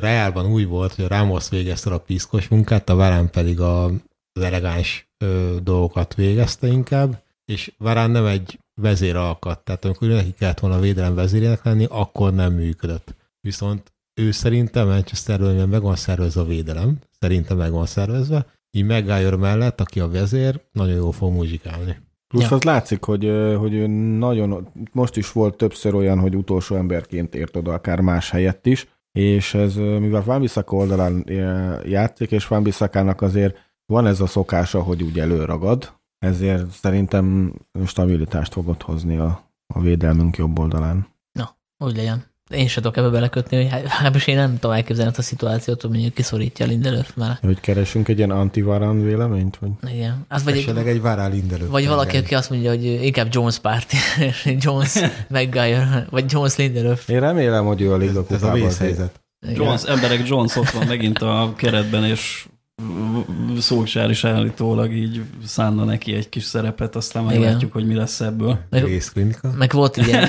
Reálban úgy volt, hogy a Ramos végezte a piszkos munkát, a Varán pedig a, elegáns ö, dolgokat végezte inkább, és Varán nem egy vezér alkat, tehát amikor neki kellett volna a védelem vezérének lenni, akkor nem működött. Viszont ő szerintem Manchesterben mivel meg van szervezve a védelem, szerintem meg van szervezve, így Maguire mellett, aki a vezér, nagyon jól fog muzsikálni. Plusz Ja. az látszik, hogy, hogy ő nagyon, most is volt többször olyan, hogy utolsó emberként ért oda, akár más helyett is, és ez, mivel Van Bissaka oldalán játszik, és Van Bissakának azért van ez a szokása, hogy úgy előragad, ezért szerintem stabilitást fogod hozni a, a védelmünk jobb oldalán. Úgy legyen. Én se tudok ebbe belekötni, hogy hát- legalábbis én nem tudom elképzelni a szituációt, hogy mondjuk kiszorítja Lindelöf már. Hogy keresünk egy ilyen antivarán véleményt? Vagy? Igen. Az vagy, Esetleg egy, egy Varán Lindelöf. vagy valaki, aki azt mondja, hogy inkább Jones párti, Jones Maguire, vagy Jones Lindelöf. Én remélem, hogy ő a Liga Ez a kupában azért- vészhelyzet. Jones, emberek Jones ott van megint a keretben, és Szóksár is állítólag így szánna neki egy kis szerepet, aztán Igen. meglátjuk, hogy mi lesz ebből. Meg, Részklinika. meg volt ilyen,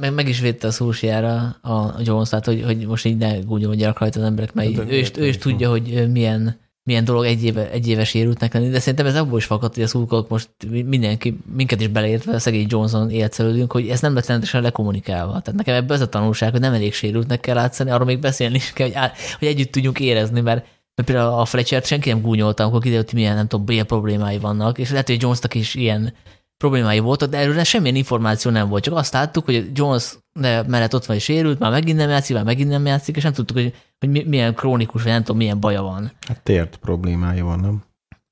meg, meg is védte a szúsjára a Jones, tehát hogy, hogy most így ne gúnyolódjanak rajta az emberek, mert De ő, is, ő is tudja, hogy milyen, milyen dolog egy, éve, egy éves érültnek lenni, de szerintem ez abból is fakad, hogy a szurkolók most mindenki, minket is beleértve, a szegény Johnson élcelődünk, hogy ez nem lett rendesen lekommunikálva. Tehát nekem ebben ez a tanulság, hogy nem elég sérültnek kell átszani, arról még beszélni is kell, hogy, á, hogy együtt tudjunk érezni, mert mert például a Fletcher-t senki nem gúnyolta, amikor kiderült, hogy milyen, nem tudom, bél problémái vannak, és lehet, hogy Jonesnak is ilyen problémái voltak, de erről semmilyen információ nem volt. Csak azt láttuk, hogy Jones mellett ott van és sérült, már megint nem játszik, már megint nem játszik, és nem tudtuk, hogy, hogy mi- milyen krónikus, vagy nem tudom, milyen baja van. Hát tért problémája van, nem?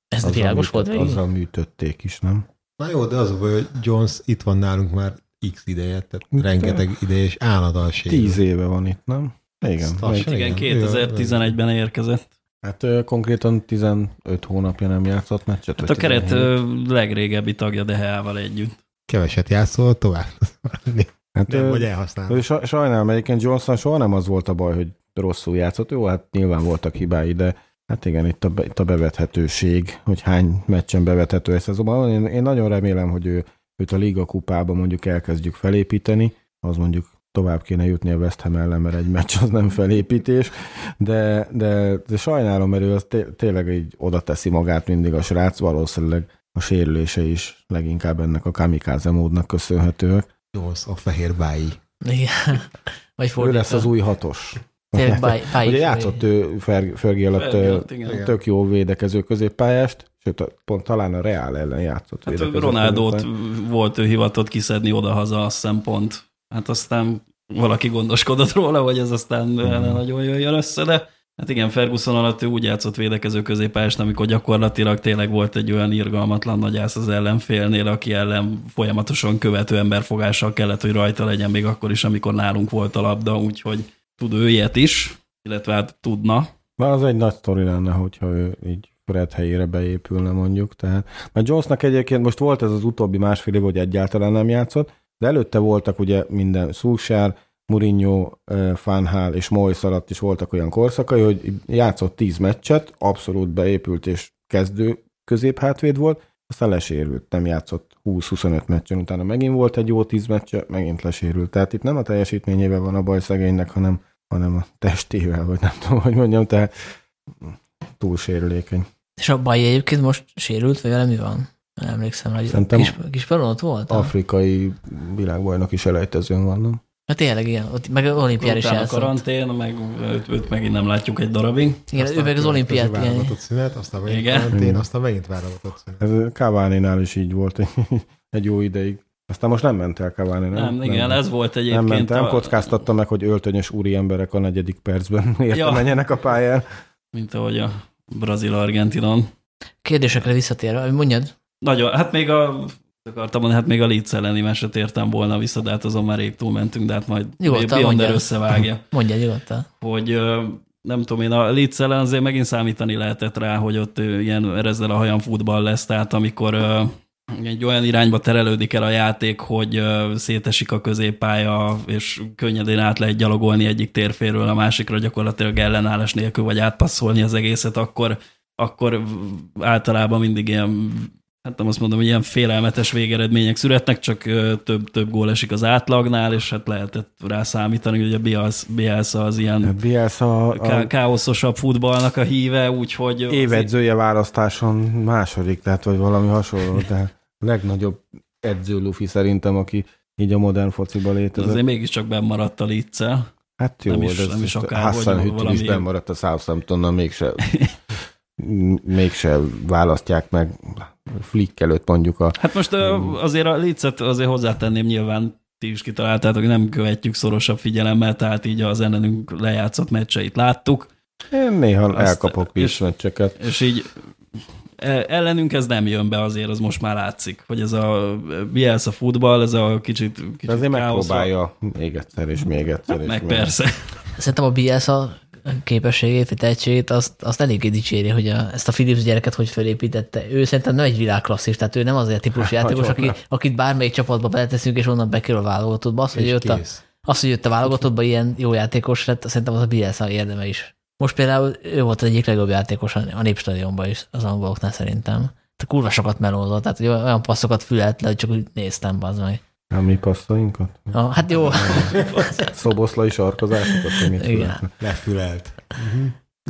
Ez Azzal világos volt műtött- végig? Azzal műtötték is, nem? Na jó, de az a baj, hogy Jones itt van nálunk már x ideje, tehát Mit rengeteg ideje, és állandóan. Tíz éve van itt, nem? Igen. Lassan- Igen, Igen. 2011-ben érkezett. Hát ö, konkrétan 15 hónapja nem játszott meccset. Hát a keret 17. ö, legrégebbi tagja Deheával együtt. Keveset játszol, tovább. Hát, Nem, ö, vagy elhasználod. sajnálom, egyébként Johnson soha nem az volt a baj, hogy rosszul játszott. Jó, hát nyilván voltak hibái, de hát igen, itt a, itt a bevethetőség, hogy hány meccsen bevethető ez szezonban. Én, én nagyon remélem, hogy ő, őt a Liga kupában mondjuk elkezdjük felépíteni, az mondjuk tovább kéne jutni a West Ham ellen, mert egy meccs az nem felépítés, de, de, de sajnálom, mert ő az té- tényleg így oda teszi magát mindig a srác, valószínűleg a sérülése is leginkább ennek a kamikáze módnak köszönhetőek. Jones, a fehér bái. Igen. Vagy Ő fordítva. lesz az új hatos. Tényleg báj, báj, Ugye játszott ő Fer- Fergie alatt tök jó védekező középpályást, sőt, a- pont talán a Real ellen játszott. Hát Ronaldót volt ő hivatott kiszedni odahaza, azt hiszem pont. Hát aztán valaki gondoskodott róla, hogy ez aztán ne nagyon jöjjön össze, de hát igen, Ferguson alatt ő úgy játszott védekező középpályást, amikor gyakorlatilag tényleg volt egy olyan irgalmatlan nagyász az ellenfélnél, aki ellen folyamatosan követő emberfogással kellett, hogy rajta legyen még akkor is, amikor nálunk volt a labda, úgyhogy tud ő ilyet is, illetve hát tudna. Na, az egy nagy sztori lenne, hogyha ő így Fred helyére beépülne mondjuk. Tehát, mert Jonesnak egyébként most volt ez az utóbbi másfél év, hogy egyáltalán nem játszott, de előtte voltak ugye minden Szulsár, Mourinho, Hal és Moyes alatt is voltak olyan korszakai, hogy játszott 10 meccset, abszolút beépült és kezdő középhátvéd volt, aztán lesérült, nem játszott 20-25 meccsen, utána megint volt egy jó 10 meccse, megint lesérült. Tehát itt nem a teljesítményével van a baj szegénynek, hanem, hanem a testével, vagy nem tudom, hogy mondjam, tehát túl sérülékeny. És a baj egyébként most sérült, vagy vele van? Nem emlékszem, hogy Szerintem- kis, kis ott volt? Afrikai világbajnoki selejtezőn vannak. Hát tényleg, igen. Ott meg olimpián is játszott. karantén, meg őt, őt megint nem látjuk egy darabig. Igen, ő meg az olimpiát. Válogatott szünet, aztán megint Igen. karantén, aztán megint válogatott szünet. Ez Cavani-nál is így volt egy, jó ideig. Aztán most nem ment el Cavani, nem? Nem, igen, ez volt nem egyébként. ment el, a- kockáztatta meg, hogy öltönyös úri emberek a negyedik percben érte Ja. menjenek a pályán. Mint ahogy a Brazil-Argentinon. Kérdésekre visszatérve, mondjad. Nagyon, hát még a akartam mondani, hát még a Leeds elleni meset értem volna vissza, de hát azon már rég túlmentünk, de hát majd Beyonder mondjad. összevágja. Mondjad nyugodtan. hogy nem tudom én, a Leeds ellen azért megint számítani lehetett rá, hogy ott ilyen erezzel a hajam futball lesz, tehát amikor egy olyan irányba terelődik el a játék, hogy szétesik a középpálya, és könnyedén át lehet gyalogolni egyik térféről a másikra, gyakorlatilag ellenállás nélkül, vagy átpasszolni az egészet, akkor, akkor általában mindig ilyen hát nem azt mondom, hogy ilyen félelmetes végeredmények születnek, csak több, több gól esik az átlagnál, és hát lehetett rá számítani, hogy a Bielsa, az ilyen Bielsa a káoszosabb futballnak a híve, úgyhogy... évedzője választáson második lett, vagy valami hasonló, de a legnagyobb edző Luffy szerintem, aki így a modern fociba létezett. Azért mégiscsak benn a Leeds-el. Hát jó, Nem is- de nem is akár, Hassan hogy Hüttel is valami- bemaradt a Southamptonnal, mégse, mégse választják meg Flick előtt mondjuk a... Hát most azért a Leeds-et azért hozzátenném nyilván ti is kitaláltátok, hogy nem követjük szorosabb figyelemmel, tehát így az ellenünk lejátszott meccseit láttuk, Én néha Azt- elkapok és- vízmeccseket. és így e- ellenünk ez nem jön be azért, az most már látszik, hogy ez a Bielsa futball, ez a kicsit, kicsit De azért káoszra- megpróbálja még egyszer, és még egyszer. és Meg még persze. Szerintem a Bielsa képességét, vagy tehetségét, azt, azt eléggé dicséri, hogy a, ezt a Philips gyereket hogy felépítette. Ő szerintem nem egy világklasszis, tehát ő nem az a típusú játékos, aki, akit bármelyik csapatba beleteszünk, és onnan bekerül a válogatottba. Az, hogy jött a, az, hogy jött a válogatottba ilyen jó játékos lett, szerintem az a Bielsa érdeme is. Most például ő volt az egyik legjobb játékos a a Népstadionban is, az angoloknál szerintem. Te kurva sokat melózott, tehát hogy olyan passzokat fülelt le, hogy csak úgy néztem, az meg. A mi passzainkat? Ah, hát jó, Szoboszlai sarkozásokat? Igen. Lefülelt.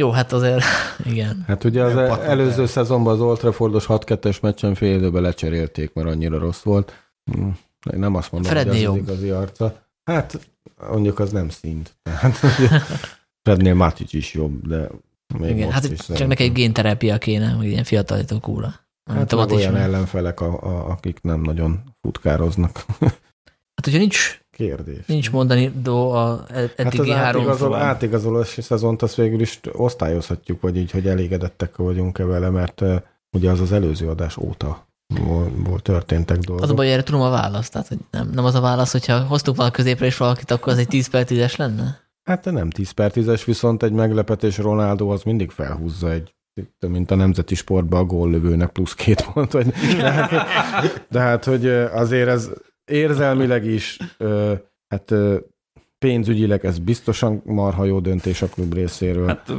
jó, hát azért, igen. Hát ugye az Nem előző el. szezonban az Old Traffordos 6-2-es meccsen fél időben lecserélték, mert annyira rossz volt. Hm, Nem azt mondom, Frednél hogy az, az igazi arca. Hát mondjuk az nem szint. Tehát, Frednél Matic is jobb, de még igen. most Hát is csak neki egy génterápia kéne, hogy ilyen fiatalító kúra. Hát meg olyan ellenfelek, a, a, akik nem nagyon futkároznak. Hát, hogyha nincs, Kérdés. nincs mondani do a Hát eddigi az három átigazol, fal. átigazolási szezont azt végül is osztályozhatjuk, vagy így, hogy elégedettek vagyunk-e vele, mert ugye az az előző adás óta volt, történtek dolgok. Az a baj, erre tudom a választ. Tehát, hogy nem, nem az a válasz, hogyha hoztuk volna középre is valakit, akkor az egy 10 per 10-es lenne? Hát nem 10 per 10-es, viszont egy meglepetés Ronaldo az mindig felhúzza egy mint a nemzeti sportban a góllövőnek plusz két pont. Vagy, de, hát, de hát, hogy azért ez érzelmileg is, hát pénzügyileg ez biztosan marha jó döntés a klub részéről. Hát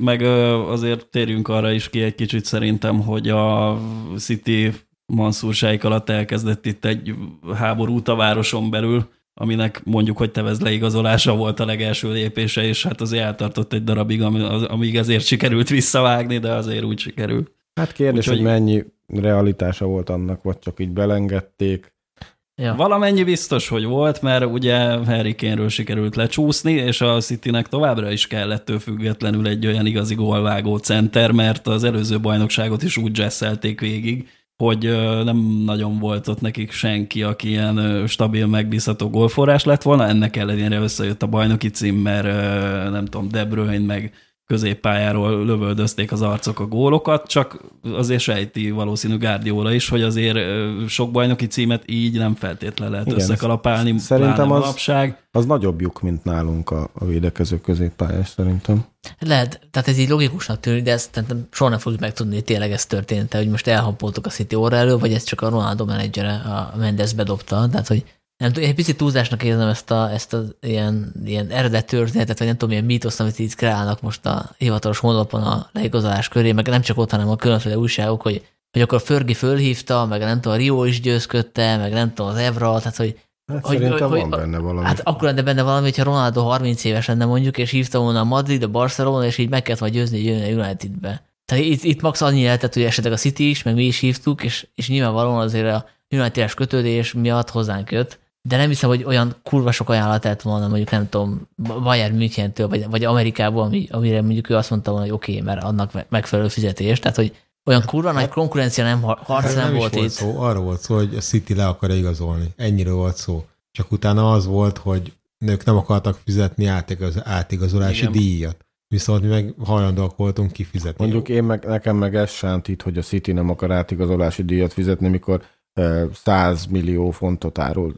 meg azért térjünk arra is ki egy kicsit szerintem, hogy a City Mansursáik alatt elkezdett itt egy háborút a városon belül, aminek mondjuk, hogy tevez leigazolása volt a legelső lépése, és hát azért eltartott egy darabig, amíg ezért sikerült visszavágni, de azért úgy sikerült. Hát kérdés, Úgyhogy... hogy mennyi realitása volt annak, vagy csak így belengedték. Ja. Valamennyi biztos, hogy volt, mert ugye Harry Kane-ről sikerült lecsúszni, és a Citynek továbbra is kellett függetlenül egy olyan igazi gólvágó center, mert az előző bajnokságot is úgy jesszelték végig, hogy nem nagyon volt ott nekik senki, aki ilyen stabil, megbízható gólforrás lett volna. Ennek ellenére összejött a bajnoki cím, mert nem tudom, De Bruyne meg középpályáról lövöldözték az arcok a gólokat, csak azért sejti valószínű Guardiola is, hogy azért sok bajnoki címet így nem feltétlenül lehet Igen, összekalapálni. Szerintem az, az nagyobb lyuk, mint nálunk a, a védekező középpályás, szerintem. Lehet, tehát ez így logikusnak tűnik, de ezt soha nem fogjuk megtudni, hogy tényleg ez történt, hogy most elhampoltuk a City óra elő, vagy ez csak a Ronaldo menedzsere, a Mendes bedobta, tehát hogy nem tudom, egy picit túlzásnak érzem ezt a, ezt a ilyen, ilyen eredet történetet, vagy nem tudom, milyen mítoszt, amit így kreálnak most a hivatalos honlapon a leigazolás köré, meg nem csak ott, hanem a különféle újságok, hogy, hogy akkor Förgi fölhívta, meg nem tudom, a Rio is győzködte, meg nem tudom, az Evra, tehát hogy Hát hogy, szerintem hogy, van benne valami. Hát akkor lenne benne valami, hogyha Ronaldo 30 éves lenne mondjuk, és hívta volna a Madrid, a Barcelona, és így meg kellett majd győzni, hogy jön a Unitedbe. Tehát itt, itt max annyi lehetett, hogy esetleg a City is, meg mi is hívtuk, és, és nyilvánvalóan azért a United-es kötődés miatt hozzánk jött de nem hiszem, hogy olyan kurva sok ajánlat lett volna, mondjuk nem tudom, Bayern Münchentől, vagy, vagy Amerikából, ami, amire mondjuk ő azt mondta volna, hogy oké, okay, mert annak megfelelő fizetés, tehát hogy olyan kurva nagy konkurencia nem, harc nem, nem volt itt. Volt szó, arra volt szó, hogy a City le akar igazolni. Ennyire volt szó. Csak utána az volt, hogy nők nem akartak fizetni átigaz, átigazolási Igen. díjat. Viszont mi meg hajlandóak voltunk kifizetni. Mondjuk én meg, nekem meg ez sántít, hogy a City nem akar átigazolási díjat fizetni, mikor 100 millió fontot árul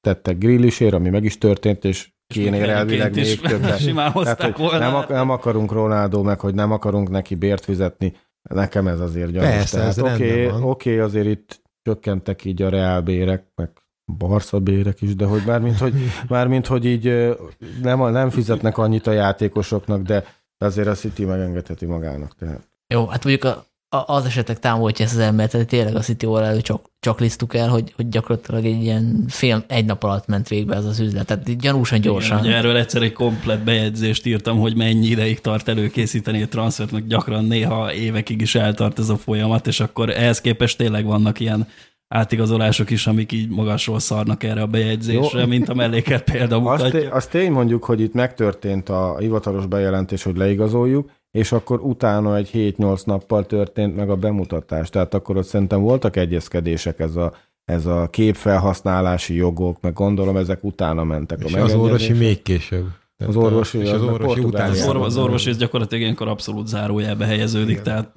tettek grillisért, ami meg is történt, és kénél elvileg még többet. Tehát, volna. Nem, nem akarunk Ronaldo, meg hogy nem akarunk neki bért fizetni, nekem ez azért gyanús. Persze, ez oké, okay, okay, azért itt csökkentek így a reálbérek, meg Barca bérek is, de hogy mármint, hogy, mármint, hogy így nem, nem fizetnek annyit a játékosoknak, de azért a City megengedheti magának. Tehát. Jó, hát mondjuk a az esetek támogatja ezt az embert, tehát tényleg a City elő csak, csak lisztuk el, hogy, hogy gyakorlatilag egy ilyen fél, egy nap alatt ment végbe ez az üzlet, tehát gyanúsan gyorsan. Igen, erről egyszer egy komplet bejegyzést írtam, hogy mennyi ideig tart előkészíteni a transfert, meg gyakran néha évekig is eltart ez a folyamat, és akkor ehhez képest tényleg vannak ilyen átigazolások is, amik így magasról szarnak erre a bejegyzésre, Jó. mint a melléket példa mutatja. Azt, azt tény mondjuk, hogy itt megtörtént a hivatalos bejelentés, hogy leigazoljuk, és akkor utána egy 7-8 nappal történt meg a bemutatás. Tehát akkor ott szerintem voltak egyezkedések ez a, ez a képfelhasználási jogok, meg gondolom ezek utána mentek. És a az orvosi még később. Az orvosi, és az orvosi után. Az, orvos, az orvosi gyakorlatilag ilyenkor abszolút zárójelbe helyeződik. Igen. Tehát...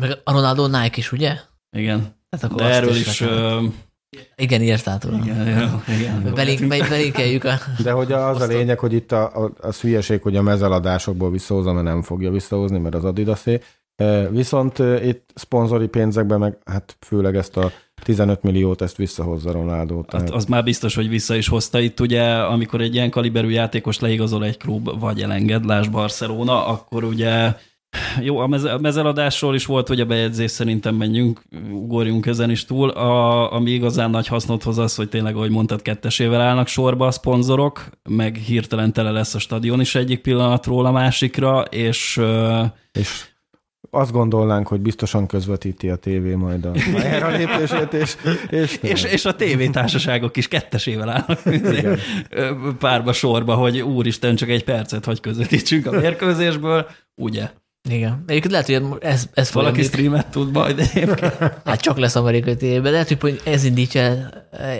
Meg a Ronaldo Nike is, ugye? Igen. Hát akkor De erről is, is igen, írtál tudom. Igen, igen. Belink, belinkeljük a... De hogy az a lényeg, hogy itt a, a, a hülyeség, hogy a mezeladásokból visszahozza, mert nem fogja visszahozni, mert az Adidasé. Viszont itt szponzori pénzekben meg, hát főleg ezt a 15 milliót ezt visszahozza Ronaldo. Hát tehát... Az, az már biztos, hogy vissza is hozta itt, ugye, amikor egy ilyen kaliberű játékos leigazol egy klub, vagy elenged, Lás Barcelona, akkor ugye jó, a mezeladásról is volt, hogy a bejegyzés szerintem menjünk, ugorjunk ezen is túl. A, ami igazán nagy hasznot hoz az, hogy tényleg, ahogy mondtad, kettesével állnak sorba a szponzorok, meg hirtelen tele lesz a stadion is egyik pillanatról a másikra, és... És azt gondolnánk, hogy biztosan közvetíti a tévé majd a erre lépését, és, és, és, és a tévétársaságok is kettesével állnak Igen. párba sorba, hogy úristen, csak egy percet hogy közvetítsünk a mérkőzésből, ugye? Igen. Egyébként lehet, hogy ez, ez Valaki streamet tud majd egyébként. Hát csak lesz amerikai tévében, de lehet, hogy ez indítja,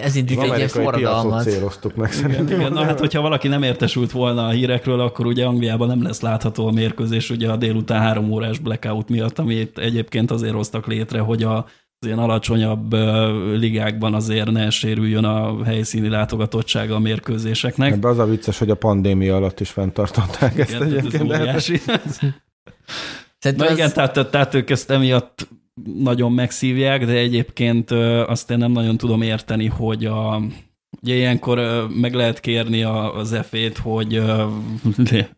ez indítja egy ilyen forradalmat. céloztuk meg szerintem. Igen, na hát, hogyha valaki nem értesült volna a hírekről, akkor ugye Angliában nem lesz látható a mérkőzés, ugye a délután három órás blackout miatt, amit egyébként azért hoztak létre, hogy a az ilyen alacsonyabb ligákban azért ne sérüljön a helyszíni látogatottsága a mérkőzéseknek. Ebben az a vicces, hogy a pandémia alatt is fenntartották ezt Igen, egyébként. Ez Szerintem Na igen, tehát, tehát ők ezt emiatt nagyon megszívják, de egyébként azt én nem nagyon tudom érteni, hogy a, ugye ilyenkor meg lehet kérni az F-ét, hogy de,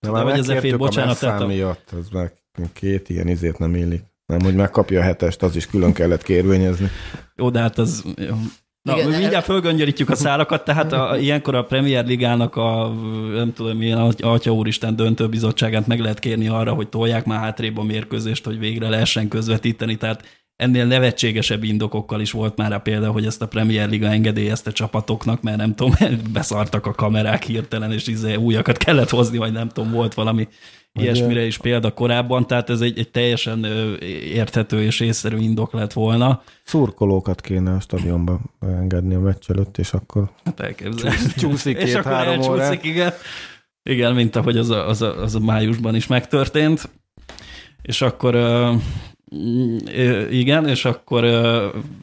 de vagy az F-ét, bocsánat. A miatt, ez meg két ilyen izét nem illik. Nem, hogy megkapja a hetest, az is külön kellett kérvényezni. Jó, de hát az Na, Igen, Igen, mindjárt fölgöngyörítjük a szárakat, tehát a, ilyenkor a Premier Ligának a, nem tudom milyen Atya Úristen döntőbizottságát meg lehet kérni arra, hogy tolják már hátrébb a mérkőzést, hogy végre lehessen közvetíteni, tehát ennél nevetségesebb indokokkal is volt már a példa, hogy ezt a Premier Liga engedélyezte csapatoknak, mert nem tudom, beszartak a kamerák hirtelen, és izé újakat kellett hozni, vagy nem tudom, volt valami ilyesmire is példa korábban, tehát ez egy, egy teljesen érthető és észszerű indok lett volna. Szurkolókat kéne a stadionba engedni a meccs előtt, és akkor Hát elképzelni. csúszik és akkor elcsúszik, órát. igen. Igen, mint ahogy az a, az, a, az a májusban is megtörtént. És akkor igen, és akkor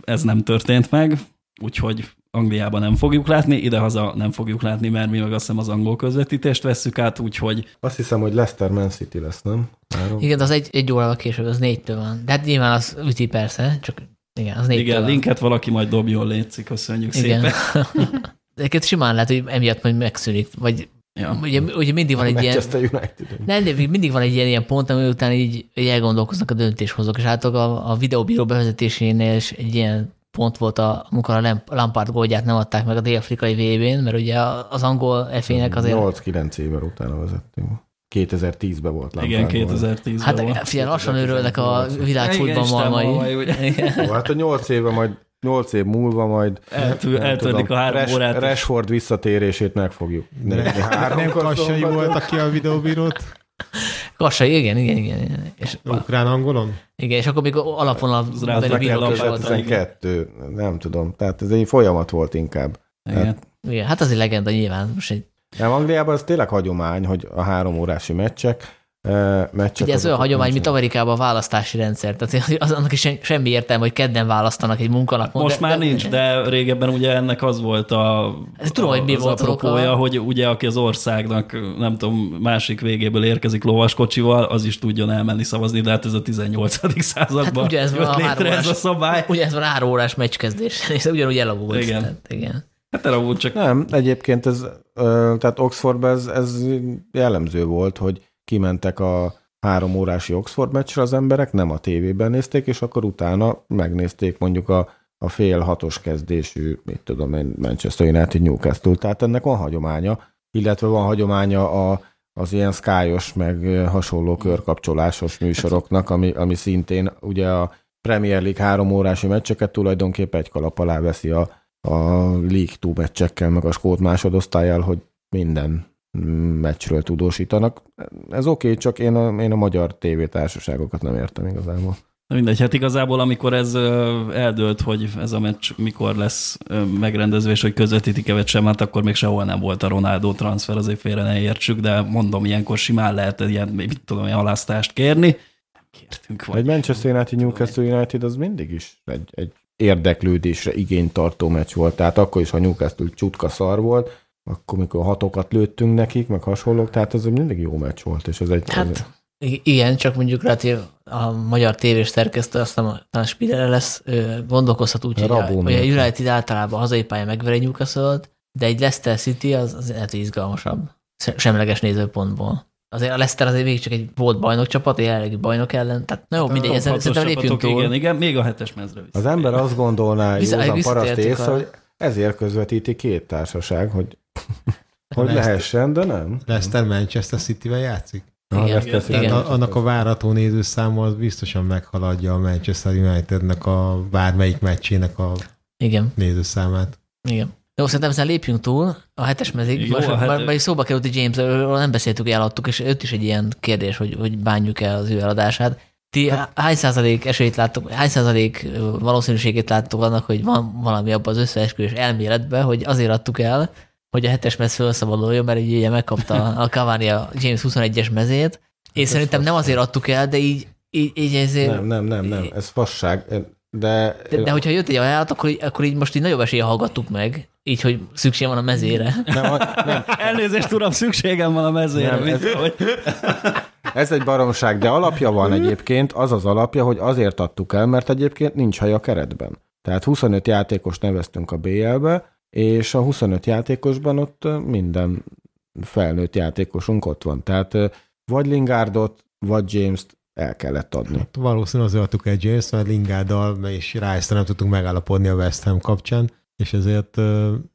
ez nem történt meg, úgyhogy Angliában nem fogjuk látni, idehaza nem fogjuk látni, mert mi meg azt hiszem az angol közvetítést vesszük át, úgyhogy Azt hiszem, hogy Leicester Man City lesz, nem? Három. Igen, az egy, egy órával később, az négytől van. De hát nyilván az üti persze, csak igen, az négytől igen, van. linket valaki majd dobjon, létszik, köszönjük Igen. szépen. De Egyébként simán lehet, hogy emiatt majd megszűnik, vagy Ja. ugye, ugye mindig van egy ilyen, nem, de mindig van egy ilyen, ilyen pont, ami után így, így elgondolkoznak a döntéshozók, és általában a, a videóbíró bevezetésénél is egy ilyen pont volt, a, amikor a Lamp- Lampard gólját nem adták meg a dél-afrikai VB-n, mert ugye az angol F-nek azért... 8-9 évvel utána vezettünk. 2010-ben volt Igen, Lampard gól. 2010-ben Hát figyelj, lassan őrölnek a Igen, ugye? Jó, hát a 8 éve majd 8 év múlva majd Eltű, tudom, a három Rash- órát. Rashford visszatérését meg fogjuk. három Nem Kassai volt, aki a videóbírót? Kassai, igen, igen, igen. igen. És, Ukrán angolon? igen, és akkor még alapvonal Az rá- beli voltak. 2012, nem tudom. Tehát ez egy folyamat volt inkább. Igen. Igen, hát az egy legenda nyilván. Most egy, Nem, Angliában ez tényleg hagyomány, hogy a három órási meccsek, meccsek ugye ez olyan hagyomány, mint. Amerikában a választási rendszer. Tehát az, annak is sem- semmi értelme, hogy kedden választanak egy munkanapon. Most de- már de- nincs, de régebben ugye ennek az volt a, Ez tudom, hogy mi az volt apropója, oka. hogy ugye aki az országnak, nem tudom, másik végéből érkezik lovaskocsival, az is tudjon elmenni szavazni, de hát ez a 18. században Hát ugye ez van a létre három ez a órás- szabály. Ugye ez van három órás meccskezdés, és ugyanúgy elavult. Igen. Tehát, igen. Hát erre volt csak Nem, egyébként ez, tehát Oxfordban ez, ez jellemző volt, hogy kimentek a három órási Oxford meccsre az emberek, nem a tévében nézték, és akkor utána megnézték mondjuk a, a fél hatos kezdésű, mit tudom én, Manchester United Newcastle, tehát ennek van hagyománya, illetve van hagyománya a, az ilyen skyos, meg hasonló körkapcsolásos műsoroknak, ami, ami szintén ugye a Premier League három órási meccseket tulajdonképpen egy kalap alá veszi a, a League Two meccsekkel, meg a skót másodosztályjal, hogy minden meccsről tudósítanak. Ez oké, okay, csak én a, én a magyar tévétársaságokat nem értem igazából. Na Mindegy, hát igazából amikor ez eldőlt, hogy ez a meccs mikor lesz megrendezve, és hogy közvetítik-e vagy sem, hát akkor még sehol nem volt a Ronaldo transfer, azért félre ne értsük, de mondom, ilyenkor simán lehet ilyen, mit tudom, ilyen halasztást kérni. Nem kértünk, vagy Egy Manchester United Newcastle United az mindig is egy, egy érdeklődésre igényt tartó meccs volt. Tehát akkor is, ha Newcastle csutka szar volt, akkor mikor hatokat lőttünk nekik, meg hasonlók, tehát ez egy mindig jó meccs volt, és ez egy... Hát i- igen, csak mondjuk hogy a magyar tévés szerkesztő, aztán talán Spidere lesz, gondolkozhat úgy, hogy a, Rabó hogy a. United általában hazai pályán megveri newcastle de egy Leicester City az, az lehet, hogy izgalmasabb, se- semleges nézőpontból. Azért a Leicester azért még csak egy volt bajnok csapat, egy jelenlegi bajnok ellen, tehát na jó, mindegy, ezen Hatos szerintem lépjünk túl. Igen, igen, még a hetes mezre vissza. Az ember azt gondolná, józan paraszt észre, hogy ezért közvetíti két társaság, hogy, hogy Leicester- lehessen, de nem. Leicester Manchester City-vel játszik? Na, Igen, igen. Tehát a- annak a várató nézőszáma az biztosan meghaladja a Manchester Unitednek a bármelyik meccsének a Igen, nézőszámát. igen. Jó, szerintem ezen lépjünk túl a hetes mezig. Jó, Most, a már, szóba került, hogy James, nem beszéltük, eladtuk, és őt is egy ilyen kérdés, hogy, hogy bánjuk el az ő eladását. Ti hány százalék esélyt láttok, hány százalék valószínűségét láttok annak, hogy van valami abban az összeesküvés elméletben, hogy azért adtuk el, hogy a hetes mez felszabaduljon, mert így ugye megkapta a Cavani a James 21-es mezét. Ez szerintem nem azért adtuk el, de így, így, így ezért, Nem, nem, nem, nem, ez fasság. De, de, de hogyha jött egy ajánlat, akkor, így- akkor így most így nagyobb esélye hallgattuk meg, így, hogy szükség van a mezére. nem, nem, Elnézést, uram, szükségem van a mezére. Nem, ez- hogy... Ez egy baromság, de alapja van egyébként, az az alapja, hogy azért adtuk el, mert egyébként nincs hely a keretben. Tehát 25 játékos neveztünk a BL-be, és a 25 játékosban ott minden felnőtt játékosunk ott van. Tehát vagy Lingardot, vagy James-t el kellett adni. Hát valószínűleg azért adtuk egy James, mert Lingárdal és Rice-t nem tudtunk megállapodni a West Ham kapcsán, és ezért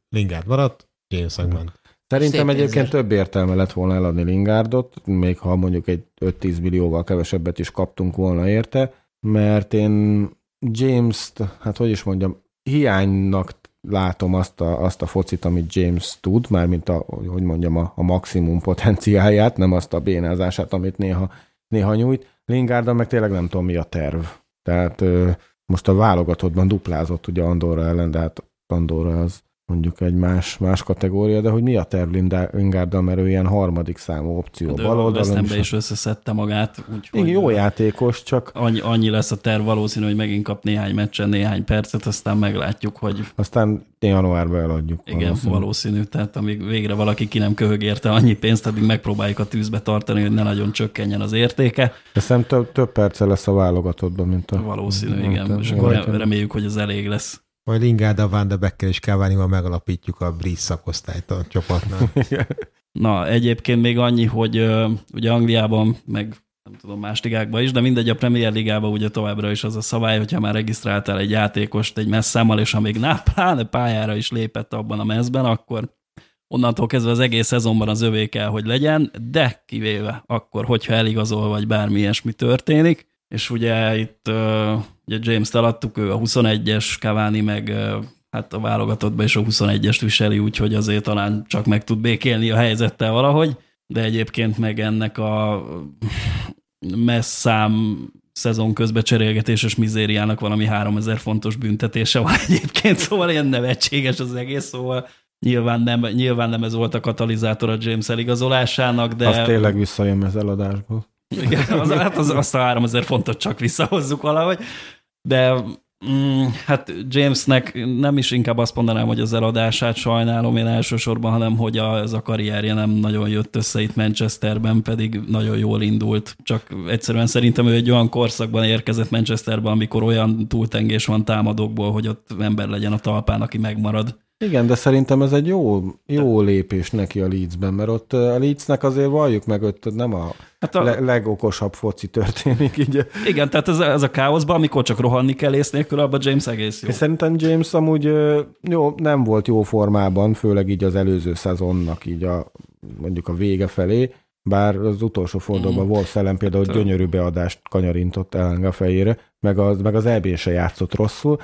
Lingard maradt, James megment. Szerintem Szép egyébként pénzért. több értelme lett volna eladni Lingardot, még ha mondjuk egy 5-10 millióval kevesebbet is kaptunk volna érte, mert én James-t, hát hogy is mondjam, hiánynak látom azt a, azt a focit, amit James tud, mármint a, hogy mondjam, a, a maximum potenciáját, nem azt a bénázását, amit néha, néha nyújt. Lingarda meg tényleg nem tudom, mi a terv. Tehát ö, most a válogatottban duplázott ugye Andorra ellen, de hát Andorra az mondjuk egy más, más kategória, de hogy mi a terv Lingarddal, mert ő ilyen harmadik számú opció. De a Bal oldalon West is. összeszedte magát, úgyhogy Igen, jó játékos, csak annyi, annyi lesz a terv valószínű, hogy megint kap néhány meccsen néhány percet, aztán meglátjuk, hogy aztán januárban eladjuk. igen, valószínű. valószínű. Tehát amíg végre valaki ki nem köhög érte annyi pénzt, addig megpróbáljuk a tűzbe tartani, hogy ne nagyon csökkenjen az értéke. De szerintem több, több perce lesz a válogatottban, mint a... Valószínű, mint igen. a- És akkor mint reméljük, hogy ez elég lesz. Majd Lingard, a de Becker és Cavani-val megalapítjuk a Breeze szakosztályt a csapatnál. Na, egyébként még annyi, hogy ö, ugye Angliában, meg nem tudom, más ligákban is, de mindegy, a Premier Ligában ugye továbbra is az a szabály, hogyha már regisztráltál egy játékost egy messzámmal, és ha még ná, pályára is lépett abban a messzben, akkor onnantól kezdve az egész szezonban az övé kell, hogy legyen, de kivéve akkor, hogyha eligazol, vagy bármi ilyesmi történik, és ugye itt ugye James-t eladtuk, ő a 21-es, Cavani meg hát a válogatottban is a 21-est viseli, úgyhogy azért talán csak meg tud békélni a helyzettel valahogy, de egyébként meg ennek a messzám szezon közben cserélgetéses mizériának valami 3000 fontos büntetése van egyébként, szóval ilyen nevetséges az egész, szóval nyilván nem, nyilván nem ez volt a katalizátor a James eligazolásának, de... Az tényleg visszajön az eladásból. Igen, az, hát az, azt a 3000 fontot csak visszahozzuk valahogy. De mm, hát Jamesnek nem is inkább azt mondanám, hogy az eladását sajnálom én elsősorban, hanem hogy a, ez a karrierje nem nagyon jött össze itt Manchesterben, pedig nagyon jól indult. Csak egyszerűen szerintem ő egy olyan korszakban érkezett Manchesterben, amikor olyan túltengés van támadókból, hogy ott ember legyen a talpán, aki megmarad. Igen, de szerintem ez egy jó, jó lépés neki a Leedsben, mert ott a Leedsnek azért valljuk meg, ott nem a, Hát a... Le- legokosabb foci történik. Így. igen, tehát ez, a- ez a káoszban, amikor csak rohanni kell ész nélkül, abban James egész jó. És szerintem James amúgy ö, jó, nem volt jó formában, főleg így az előző szezonnak így a, mondjuk a vége felé, bár az utolsó fordulóban Mm. Wolf ellen például Hát, gyönyörű beadást kanyarintott el a fejére, meg az, meg az eb se játszott rosszul.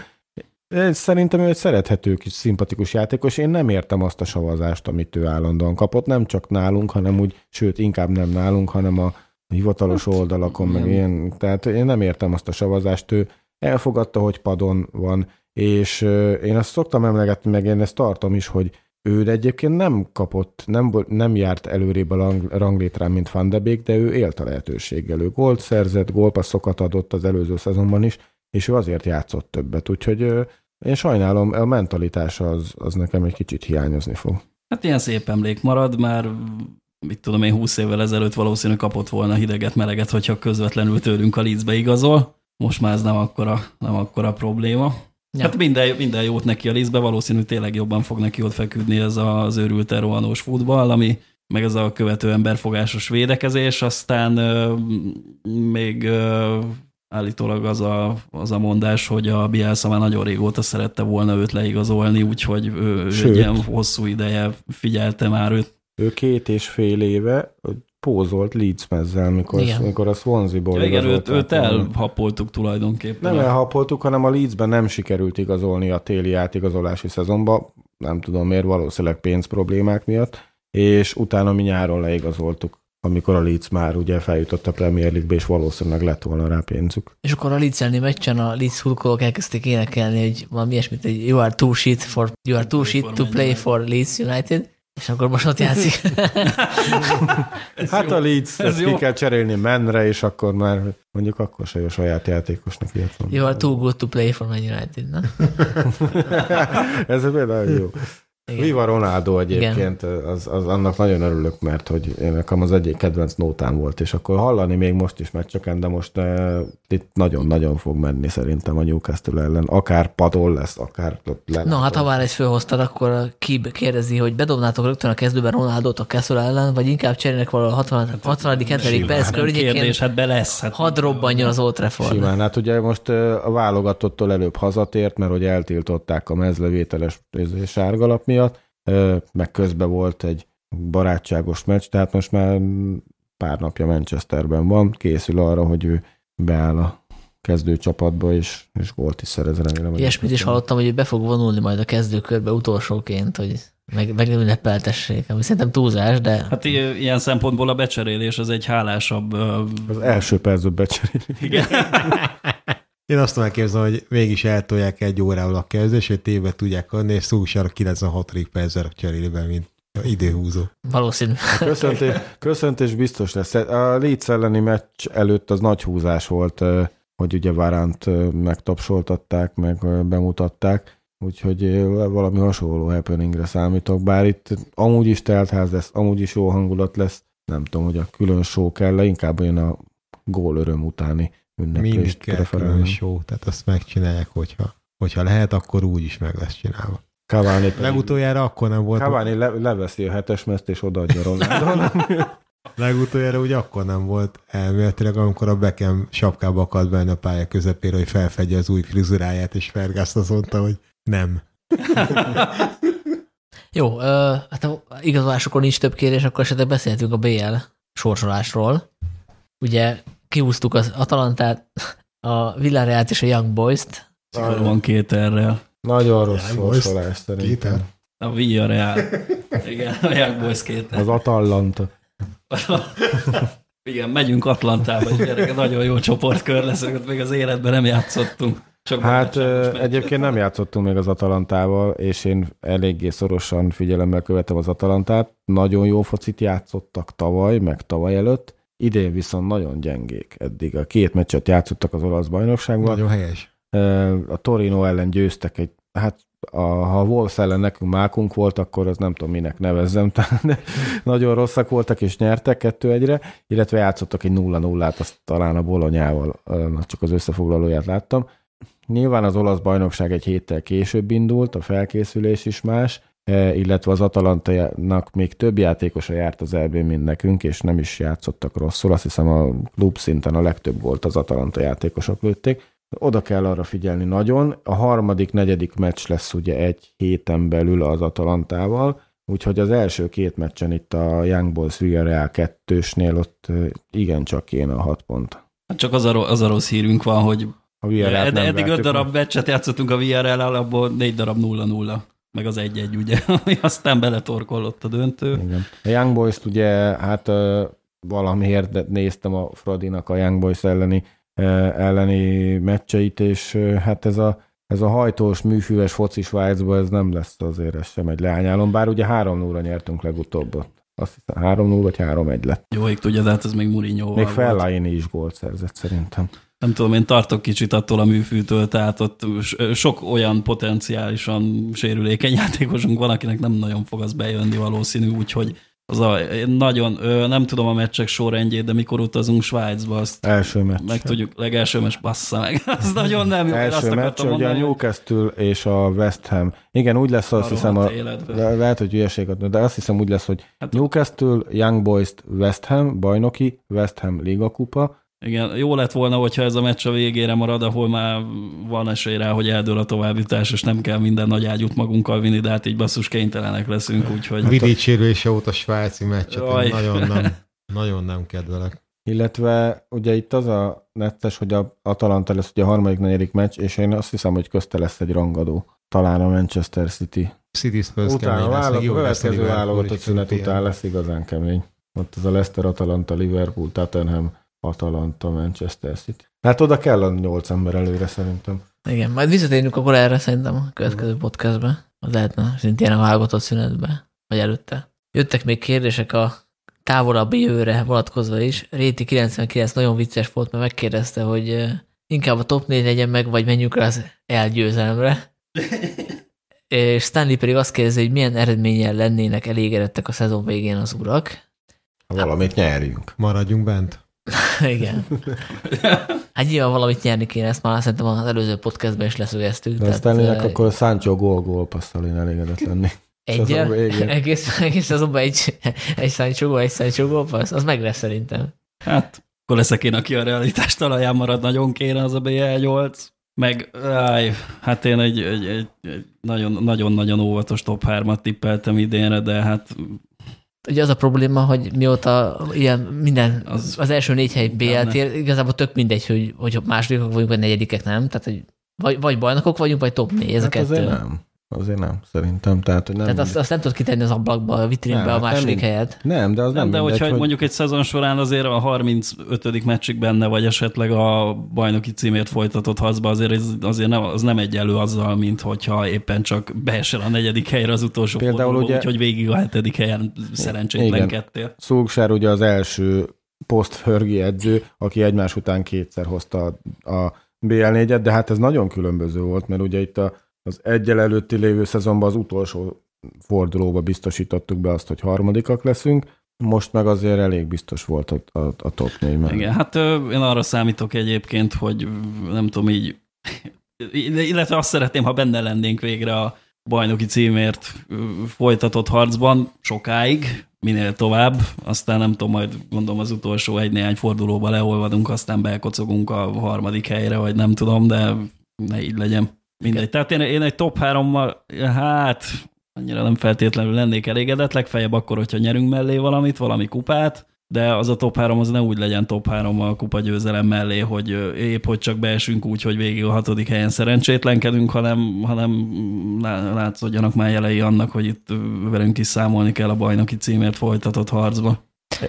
Szerintem ő egy szerethető kis szimpatikus játékos. Én nem értem azt a savazást, amit ő állandóan kapott, nem csak nálunk, hanem úgy, sőt, inkább nem nálunk, hanem a hivatalos oldalakon, meg ilyen. Tehát én nem értem azt a savazást. Ő elfogadta, hogy padon van, és én azt szoktam emlegetni, meg én ezt tartom is, hogy ő egyébként nem kapott, nem, nem járt előrébb a rang- ranglétrán, mint Van de Beek, de ő élt a lehetőséggel. Ő gólt szerzett, gólpasszokat adott az előző szezonban is, és ő azért játszott többet. Úgyhogy én sajnálom, a mentalitása az, az nekem egy kicsit hiányozni fog. Hát ilyen szép emlék marad, már mit tudom én, 20 évvel ezelőtt valószínű kapott volna hideget, meleget, hogyha közvetlenül tőlünk a Leedsbe igazol. Most már ez nem akkora, nem akkora probléma. Ja. Hát minden, minden jót neki a Leedsbe, valószínű tényleg jobban fog neki ott feküdni ez az őrült rohanós futball, ami meg ez a követő emberfogásos védekezés, aztán ö, még ö, állítólag az a, az a mondás, hogy a Bielsa már nagyon régóta szerette volna őt leigazolni, úgyhogy ő, ő egy Sőt. ilyen hosszú ideje figyelte már őt. Ő két és fél éve pózolt Leeds mezzel, mikor, Igen. mikor a Swansea-ból Igen, őt, őt volna. elhappoltuk tulajdonképpen. Nem elhapoltuk, hanem a Leedsben nem sikerült igazolni a téli átigazolási szezonba, nem tudom miért, valószínűleg pénzproblémák miatt, és utána mi nyáron leigazoltuk, amikor a Leeds már ugye feljutott a Premier League-be, és valószínűleg lett volna rá pénzük. És akkor a Leeds elleni meccsen a Leeds szurkolók elkezdték énekelni, hogy valami ilyesmit, hogy you are too shit for, you are too Play shit for to play United. for Leeds United, és akkor most ott játszik. Hát a Leeds Ez ezt jó. ki kell cserélni menre, és akkor már mondjuk akkor se jó saját játékosnak ilyet mondani. you are too good to play for Man United, na? Ez például jó. Igen. Viva Ronaldo egyébként, az, az, annak nagyon örülök, mert hogy én nekem az egyik kedvenc nótám volt, és akkor hallani még most is meccseken, de most uh, itt nagyon-nagyon fog menni szerintem a Newcastle ellen. Akár padol lesz, akár le. No, hát ha már ezt fölhoztad, akkor a Kib kérdezi, hogy bedobnátok rögtön a kezdőben Ronaldot a Kessel ellen, vagy inkább cserélnek valahol a 60. 60. 70. perc környékén, kérdés, hát be lesz. Hát hadd robbanjon az Old Trafford. Simán, hát ugye most uh, a válogatottól előbb hazatért, mert hogy eltiltották a mezlevételes izé, sárgalap miatt, meg közben volt egy barátságos meccs, tehát most már pár napja Manchesterben van, készül arra, hogy ő beáll a kezdő csapatba, és, és gólt is szerez, remélem. Ilyesmit is hallottam, hogy ő be fog vonulni majd a kezdőkörbe utolsóként, hogy meg, megünnepeltessék, ami szerintem túlzás, de Hát ilyen szempontból a becserélés az egy hálásabb... Az első percet becseréli. Igen. Én azt tudom elképzelni, hogy mégis eltolják egy órával a kezdés, hogy tévbe tudják adni, és Szúsár a 96. percre cseréli be, mint időhúzó. valószínű. Köszöntés, köszöntés biztos lesz. A Leeds elleni meccs előtt az nagy húzás volt, hogy ugye Varánt eh, megtapsoltatták, meg bemutatták, úgyhogy valami hasonló happeningre számítok, bár itt amúgy is teltház lesz, amúgy is jó hangulat lesz, nem tudom, hogy a külön show kell, inkább olyan a gól öröm utáni Mindig ünneplést kell külön preferálni. show, tehát azt megcsinálják, hogyha, hogyha lehet, akkor úgy is meg lesz csinálva. Cavani, Legutoljára akkor nem volt, Cavani le, leveszi a hetes mezt és odaadja Ronaldónak. legutoljára ugye akkor nem volt elméletileg, amikor a Beckham sapkába akadt benne a pálya közepére, hogy felfedje az új frizuráját, és Fergász azt mondta, hogy nem. Jó, ö, hát a igazolásokon nincs több kérés, akkor esetleg beszéltünk a BL sorsolásról. Ugye kihúztuk az Atalantát, a Villarreal-t és a Young Boys-t. Van két erre. Nagyon rossz sorsolás szerintem. A Villarreal. Igen, a Young Boys két. Az Atalanta. Igen, megyünk Atlantába, és gyereke, nagyon jó csoportkör lesz, ott még az életben nem játszottunk. Csak Hát ö, egyébként nem játszottunk még az Atalantával, és én eléggé szorosan figyelemmel követem az Atalantát. Nagyon jó focit játszottak tavaly, meg tavaly előtt. Idén viszont nagyon gyengék eddig. A két meccset játszottak az olasz bajnokságban. Nagyon helyes. A Torino ellen győztek egy, hát a, ha a Wolves ellen nekünk mákunk volt, akkor az nem tudom minek nevezzem, tehát de nagyon rosszak voltak és nyertek kettő egyre, illetve játszottak egy 0-0-át, azt talán a Bolonyával, csak az összefoglalóját láttam. Nyilván az olasz bajnokság egy héttel később indult, a felkészülés is más, illetve az Atalantának még több játékosa járt az eb mint nekünk, és nem is játszottak rosszul. Azt hiszem a klub szinten a legtöbb volt az Atalanta játékosok lőtték. Oda kell arra figyelni nagyon. A harmadik, negyedik meccs lesz ugye egy héten belül az Atalantával, úgyhogy az első két meccsen itt a Young Boys Villarreal kettősnél ott eh, igencsak kéne a hat pont. Hát csak az a, az a rossz hírünk van, hogy A ed- eddig öt darab meccset játszottunk a VRL, abból négy darab 0-0, meg az 1-1, ugye, ami aztán beletorkollott a döntő. Igen. A Young Boys-t ugye, hát valamiért néztem a Fradinak a Young Boys elleni, elleni meccseit, és hát ez a, ez a hajtós, műfüves foci Svájcba, ez nem lesz azért, ez sem egy leányálom, bár ugye 3-0-ra nyertünk legutóbb. ott. Azt hiszem 3-0 vagy 3-1 lett. Jó, ég tudja, de hát ez még Mourinho Még. Fellaini is gólt szerzett szerintem. Nem tudom, én tartok kicsit attól a műfűtől, tehát ott sok olyan potenciálisan sérülékeny játékosunk van, akinek nem nagyon fog az bejönni valószínű, úgyhogy az a, én nagyon, ö, nem tudom a meccsek sorrendjét, de mikor utazunk Svájcba, azt Első meccs. meg tudjuk, legelső meccs bassza meg. Az nagyon nem jó, Első meccs, ugye a mondani. hogy Newcastle és a West Ham. Igen, úgy lesz, azt a hiszem, a, le- lehet, hogy hülyeséget, de azt hiszem úgy lesz, hogy Hát- Newcastle, Young Boys, West Ham, bajnoki, West Ham Liga kupa, Igen, jó lett volna, hogyha ez a meccs a végére marad, ahol már van esély rá, hogy eldől a továbbjutás, és nem kell minden nagy ágyút magunkkal vinni, de hát így basszus kénytelenek leszünk, úgyhogy... Vidic sérülése óta svájci meccset, Jaj. én nagyon nem, nagyon nem kedvelek. illetve ugye itt az a nettes, hogy a Atalanta lesz ugye a harmadik, negyedik meccs, és én azt hiszem, hogy közte lesz egy rangadó. Talán a Manchester City. City Spurs Utána lesz, a következő válogatott szünet után lesz igazán kemény. Ott az a Leicester, Atalanta, Liverpool, Tottenham, Atalanta, Manchester City. Hát oda kell a nyolc ember előre szerintem. Igen, majd visszatérünk akkor erre szerintem a következő podcastben. Az lehetne szintén a válogatott szünetbe, vagy előtte. Jöttek még kérdések a távolabbi jövőre vonatkozva is. Réti 99 nagyon vicces volt, mert megkérdezte, hogy inkább a top 4 legyen meg, vagy menjünk rá az elgyőzelemre. és Stanley pedig azt kérdezi, hogy milyen eredménnyel lennének elégedettek a szezon végén az urak. Valamit nyerjünk. Maradjunk bent. Igen. Hát nyilván valamit nyerni kéne, ezt már szerintem az előző podcastben is leszögeztük. De aztán ennek akkor Sancho gól-gól passzal én elégedett lenni. egy, egész, egész azonban egy, egy Sancho, egy Sancho gólpassz, az meg lesz szerintem. Hát, akkor leszek én, aki a realitás talaján marad, nagyon kéne az a BL8. Meg, áj, hát én egy, egy, egy, egy nagyon- nagyon-nagyon óvatos top 3-at tippeltem idénre, de hát Ugye az a probléma, hogy mióta ilyen minden, az, Az- első négy hely. BLT, igazából tök mindegy, hogy, hogy másodikok vagyunk, vagy negyedikek nem. Tehát, hogy vagy, vagy bajnokok vagyunk, vagy top négy, ez a Hát kettő. azért nem. Azért nem, szerintem. Tehát, nem, Tehát azt, azt nem tudod kitenni az ablakba, a vitrínbe Nem, a hát nem második mind- helyet. nem, de az nem, nem, de mindegy, hogyha hogy mondjuk egy szezon során azért a 35. meccsig benne vagy esetleg a bajnoki címért folytatott harcba, azért, ez, azért nem, az nem egyenlő azzal, mint hogyha éppen csak beesel a negyedik helyre az utolsó Például fordulóba, ugye- úgyhogy végig a hetedik helyen szerencsétlenkedtél. Szulksár ugye az első post-Fergie edző, aki egymás után kétszer hozta a, a BL4-et, de hát ez nagyon különböző volt, mert ugye itt a, az egyel előtti lévő szezonban az utolsó fordulóba biztosítottuk be azt, hogy harmadikak leszünk, most meg azért elég biztos volt a, a, a top 4 mellett. Igen, hát én arra számítok egyébként, hogy nem tudom így, illetve azt szeretném, ha benne lennénk végre a bajnoki címért folytatott harcban sokáig, minél tovább, aztán nem tudom, majd gondolom az utolsó egy-néhány fordulóba leolvadunk, aztán bekocogunk a harmadik helyre, vagy nem tudom, de ne így legyen. Mindegy. Tehát én, én egy top hárommal, hát annyira nem feltétlenül lennék elégedett, legfeljebb akkor, hogyha nyerünk mellé valamit, valami kupát, de az a top 3 az ne úgy legyen top 3 a kupa győzelem mellé, hogy épp hogy csak beesünk úgy, hogy végig a hatodik helyen szerencsétlenkedünk, hanem, hanem lá- látszódjanak már jelei annak, hogy itt velünk is számolni kell a bajnoki címért folytatott harcba.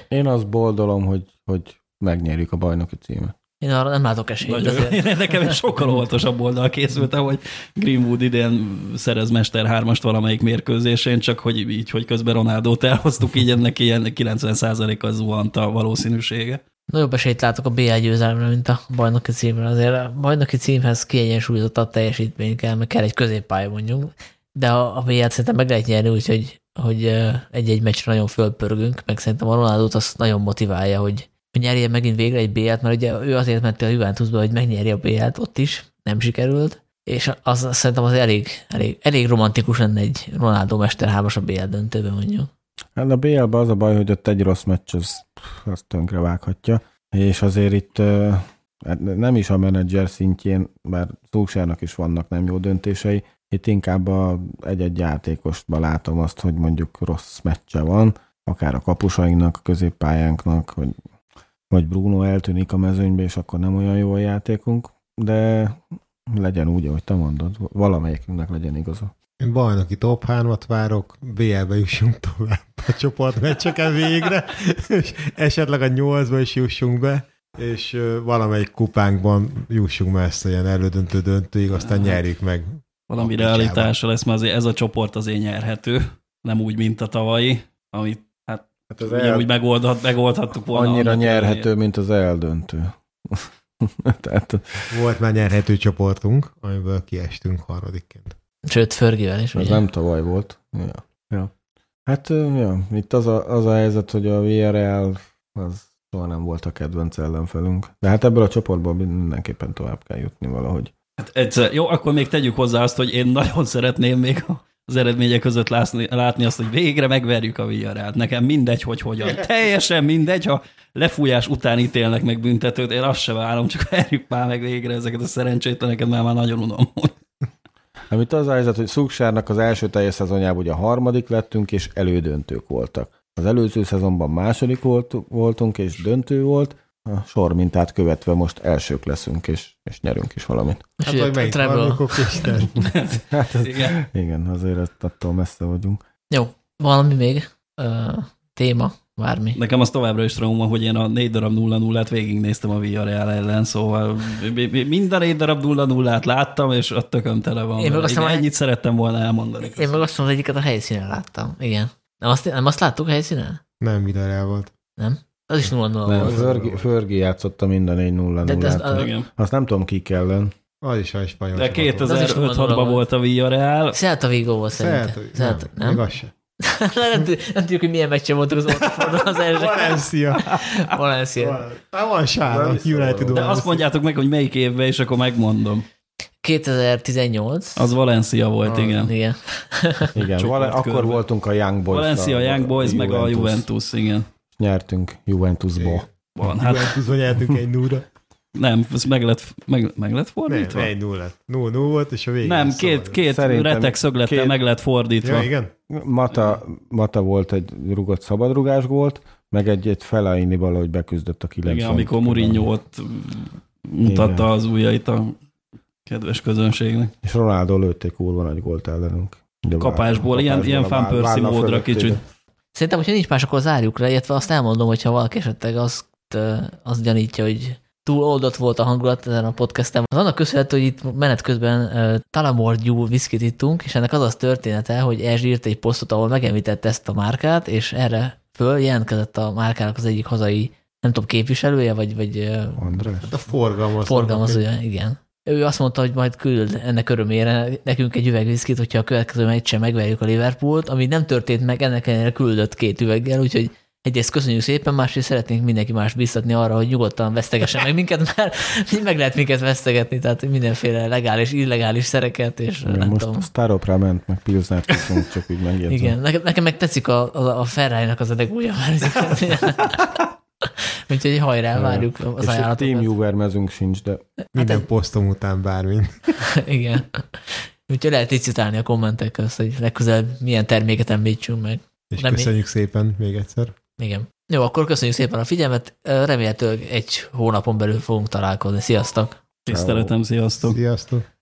Én azt boldolom, hogy, hogy megnyerjük a bajnoki címet. Én arra nem látok esélyt. Nagyon, én nekem egy sokkal óvatosabb oldal készültem, hogy Greenwood idén szerez Mester 3-ast valamelyik mérkőzésén, csak hogy így, hogy közben Ronaldót elhoztuk, így ennek ilyen 90%-kal zuhant a valószínűsége. Nagyobb esélyt látok a BL győzelemre, mint a bajnoki címre. Azért a bajnoki címhez kiegyensúlyozottabb teljesítmény kell, meg kell egy középpálya mondjuk. De a, a BL-t szerintem meg lehet nyerni, úgyhogy hogy egy-egy meccsre nagyon fölpörgünk, meg szerintem a Ronaldot azt nagyon motiválja, hogy nyerje megint végre egy BL-t, mert ugye ő azért ment a Juventusba, hogy megnyerje a BL-t ott is, nem sikerült, és az, az szerintem az elég, elég, elég romantikus lenne egy Ronaldo Mester 3 a BL döntőben mondjuk. Hát a BL-ben az a baj, hogy ott egy rossz meccs az, az tönkre vághatja, és azért itt hát nem is a menedzser szintjén, bár Szulsárnak is vannak nem jó döntései, itt inkább a egy-egy játékosban látom azt, hogy mondjuk rossz meccse van, akár a kapusainknak, a középpályánknak, hogy vagy Bruno eltűnik a mezőnybe, és akkor nem olyan jó a játékunk, de legyen úgy, ahogy te mondod, valamelyikünknek legyen igaza. Én bajnoki top 3-at várok, BL-be jussunk tovább a csoportmeccseken végre, és esetleg a 8-ba is jussunk be, és valamelyik kupánkban jussunk messze ilyen elődöntő döntőig, aztán nyerjük meg. Valami realitása lesz, mert azért ez a csoport azért nyerhető, nem úgy, mint a tavalyi, amit hát az ugyanúgy megoldhat, megoldhattuk volna. annyira nyerhető, mint az eldöntő. Tehát Volt már nyerhető csoportunk, amiből kiestünk harmadikként. Sőt, Fergivel is. ez ugye? nem tavaly volt. Ja. ja. Hát ja, itt az a, az a helyzet, hogy a VRL az soha nem volt a kedvenc ellenfelünk. De hát ebből a csoportból mindenképpen tovább kell jutni valahogy. Hát egyszer, jó, akkor még tegyük hozzá azt, hogy én nagyon szeretném még az eredmények között látni, látni azt, hogy végre megverjük a Villarrealt. Nekem mindegy, hogy hogyan. Teljesen mindegy, ha lefújás után ítélnek meg büntetőt, én azt se várom, csak verjük már meg végre ezeket a szerencsétleneket, mert már nagyon unom. Itt az a helyzet, hogy Szuksárnak az első teljes szezonjában ugye a harmadik lettünk, és elődöntők voltak. Az előző szezonban második volt, voltunk, és döntő volt, a sor mintát követve most elsők leszünk, és, és nyerünk is valamit. És Hát vagy harmadikok, Isten. Hát ez, Igen. igen, azért attól messze vagyunk. Jó, valami még? Ö, téma, bármi. Nekem az továbbra is trauma, hogy én a 4 darab 0 0 át végignéztem a Villarreal ellen, szóval mind a 4 darab 0 0 át láttam, és a tököm tele van. Én meg azt ennyit szerettem volna elmondani. Én meg azt mondom, hogy egyiket a helyszínen láttam. Igen. Nem azt, nem azt láttuk a helyszínen? Nem Villarreal volt. Nem? Az is 0 0 Nem, volt. Fergi, Fergi játszotta mind a 4 0 De- de ez- 0 a- Igen. Azt nem tudom ki ellen. Az is a spanyol. De csapat volt. Az is 2005-6-ban gondolom. volt a Villarreal. Celta Vigo volt szerintem. Celta, nem, nem? még az se. nem, nem tudjuk, hogy milyen meccsen voltunk az Oldfordon az első. Valencia. Valencia. Már van sára, United. De azt mondjátok meg, hogy melyik évben, és akkor megmondom. 2018. Az Valencia volt, igen. Igen. Igen, vale, volt akkor voltunk a Young Boys. Valencia, Young Boys, meg a Juventus, igen. Nyertünk Juventusból. Van, hát Juventusban nyertünk egy nulla. nem, ez meg lett, meg, meg lett fordítva? Nem, egy nulla. Null, null volt, és a végén. Nem, szóval- két, két Szerintem retek szöglettel két- meg lett fordítva. Ja, igen? Mata, Mata volt egy rugott szabadrugás gólt, meg egy, egy Fellaini valahogy beküzdött a 90. Igen, amikor Mourinho ott mutatta Igen. az ujjait a kedves közönségnek. És Ronaldo lőtték kurva nagy gólt ellenünk. Ugye Kapásból, ilyen, ilyen kapásból várna módra kicsit. Szerintem, hogyha nincs más, akkor zárjuk le, illetve azt elmondom, hogyha valaki esetleg azt, azt gyanítja, hogy túl oldott volt a hangulat ezen a podcasten. Az annak köszönhető, hogy itt menet közben uh, Talamorgyú viszkit ittunk, és ennek az az története, hogy Erzs írt egy posztot, ahol megemlítette ezt a márkát, és erre föl jelentkezett a márkának az egyik hazai, nem tudom, képviselője, vagy, vagy András? Hát a forgalmaz. forgalmazója, igen. Ő azt mondta, hogy majd küld ennek örömére nekünk egy üveg viszkit, hogyha a következő meccsen megverjük a Liverpoolt, ami nem történt meg, ennek ellenére küldött két üveggel, úgyhogy egyrészt köszönjük szépen, másrészt szeretnénk mindenki más biztatni arra, hogy nyugodtan vesztegessen meg minket, mert meg lehet minket vesztegetni, tehát mindenféle legális, illegális szereket, és Igen, nem most tudom. a Staropra ment, meg Pilsnert iszunk, csak úgy megjegyzem. Igen, nekem, nekem meg tetszik a, a, a Ferrari-nak az adegúja, Úgyhogy hajrá, várjuk az és ajánlatokat. Juver mezünk sincs, de Minden posztom után bármint. Igen. Úgyhogy lehet licitálni a kommentek közt, hogy legközelebb milyen terméket említsünk meg. És Nem köszönjük szépen még egyszer. Igen. Jó, akkor köszönjük szépen a figyelmet. Remélhetőleg egy hónapon belül fogunk találkozni. Sziasztok! Tiszteletem, sziasztok! Sziasztok!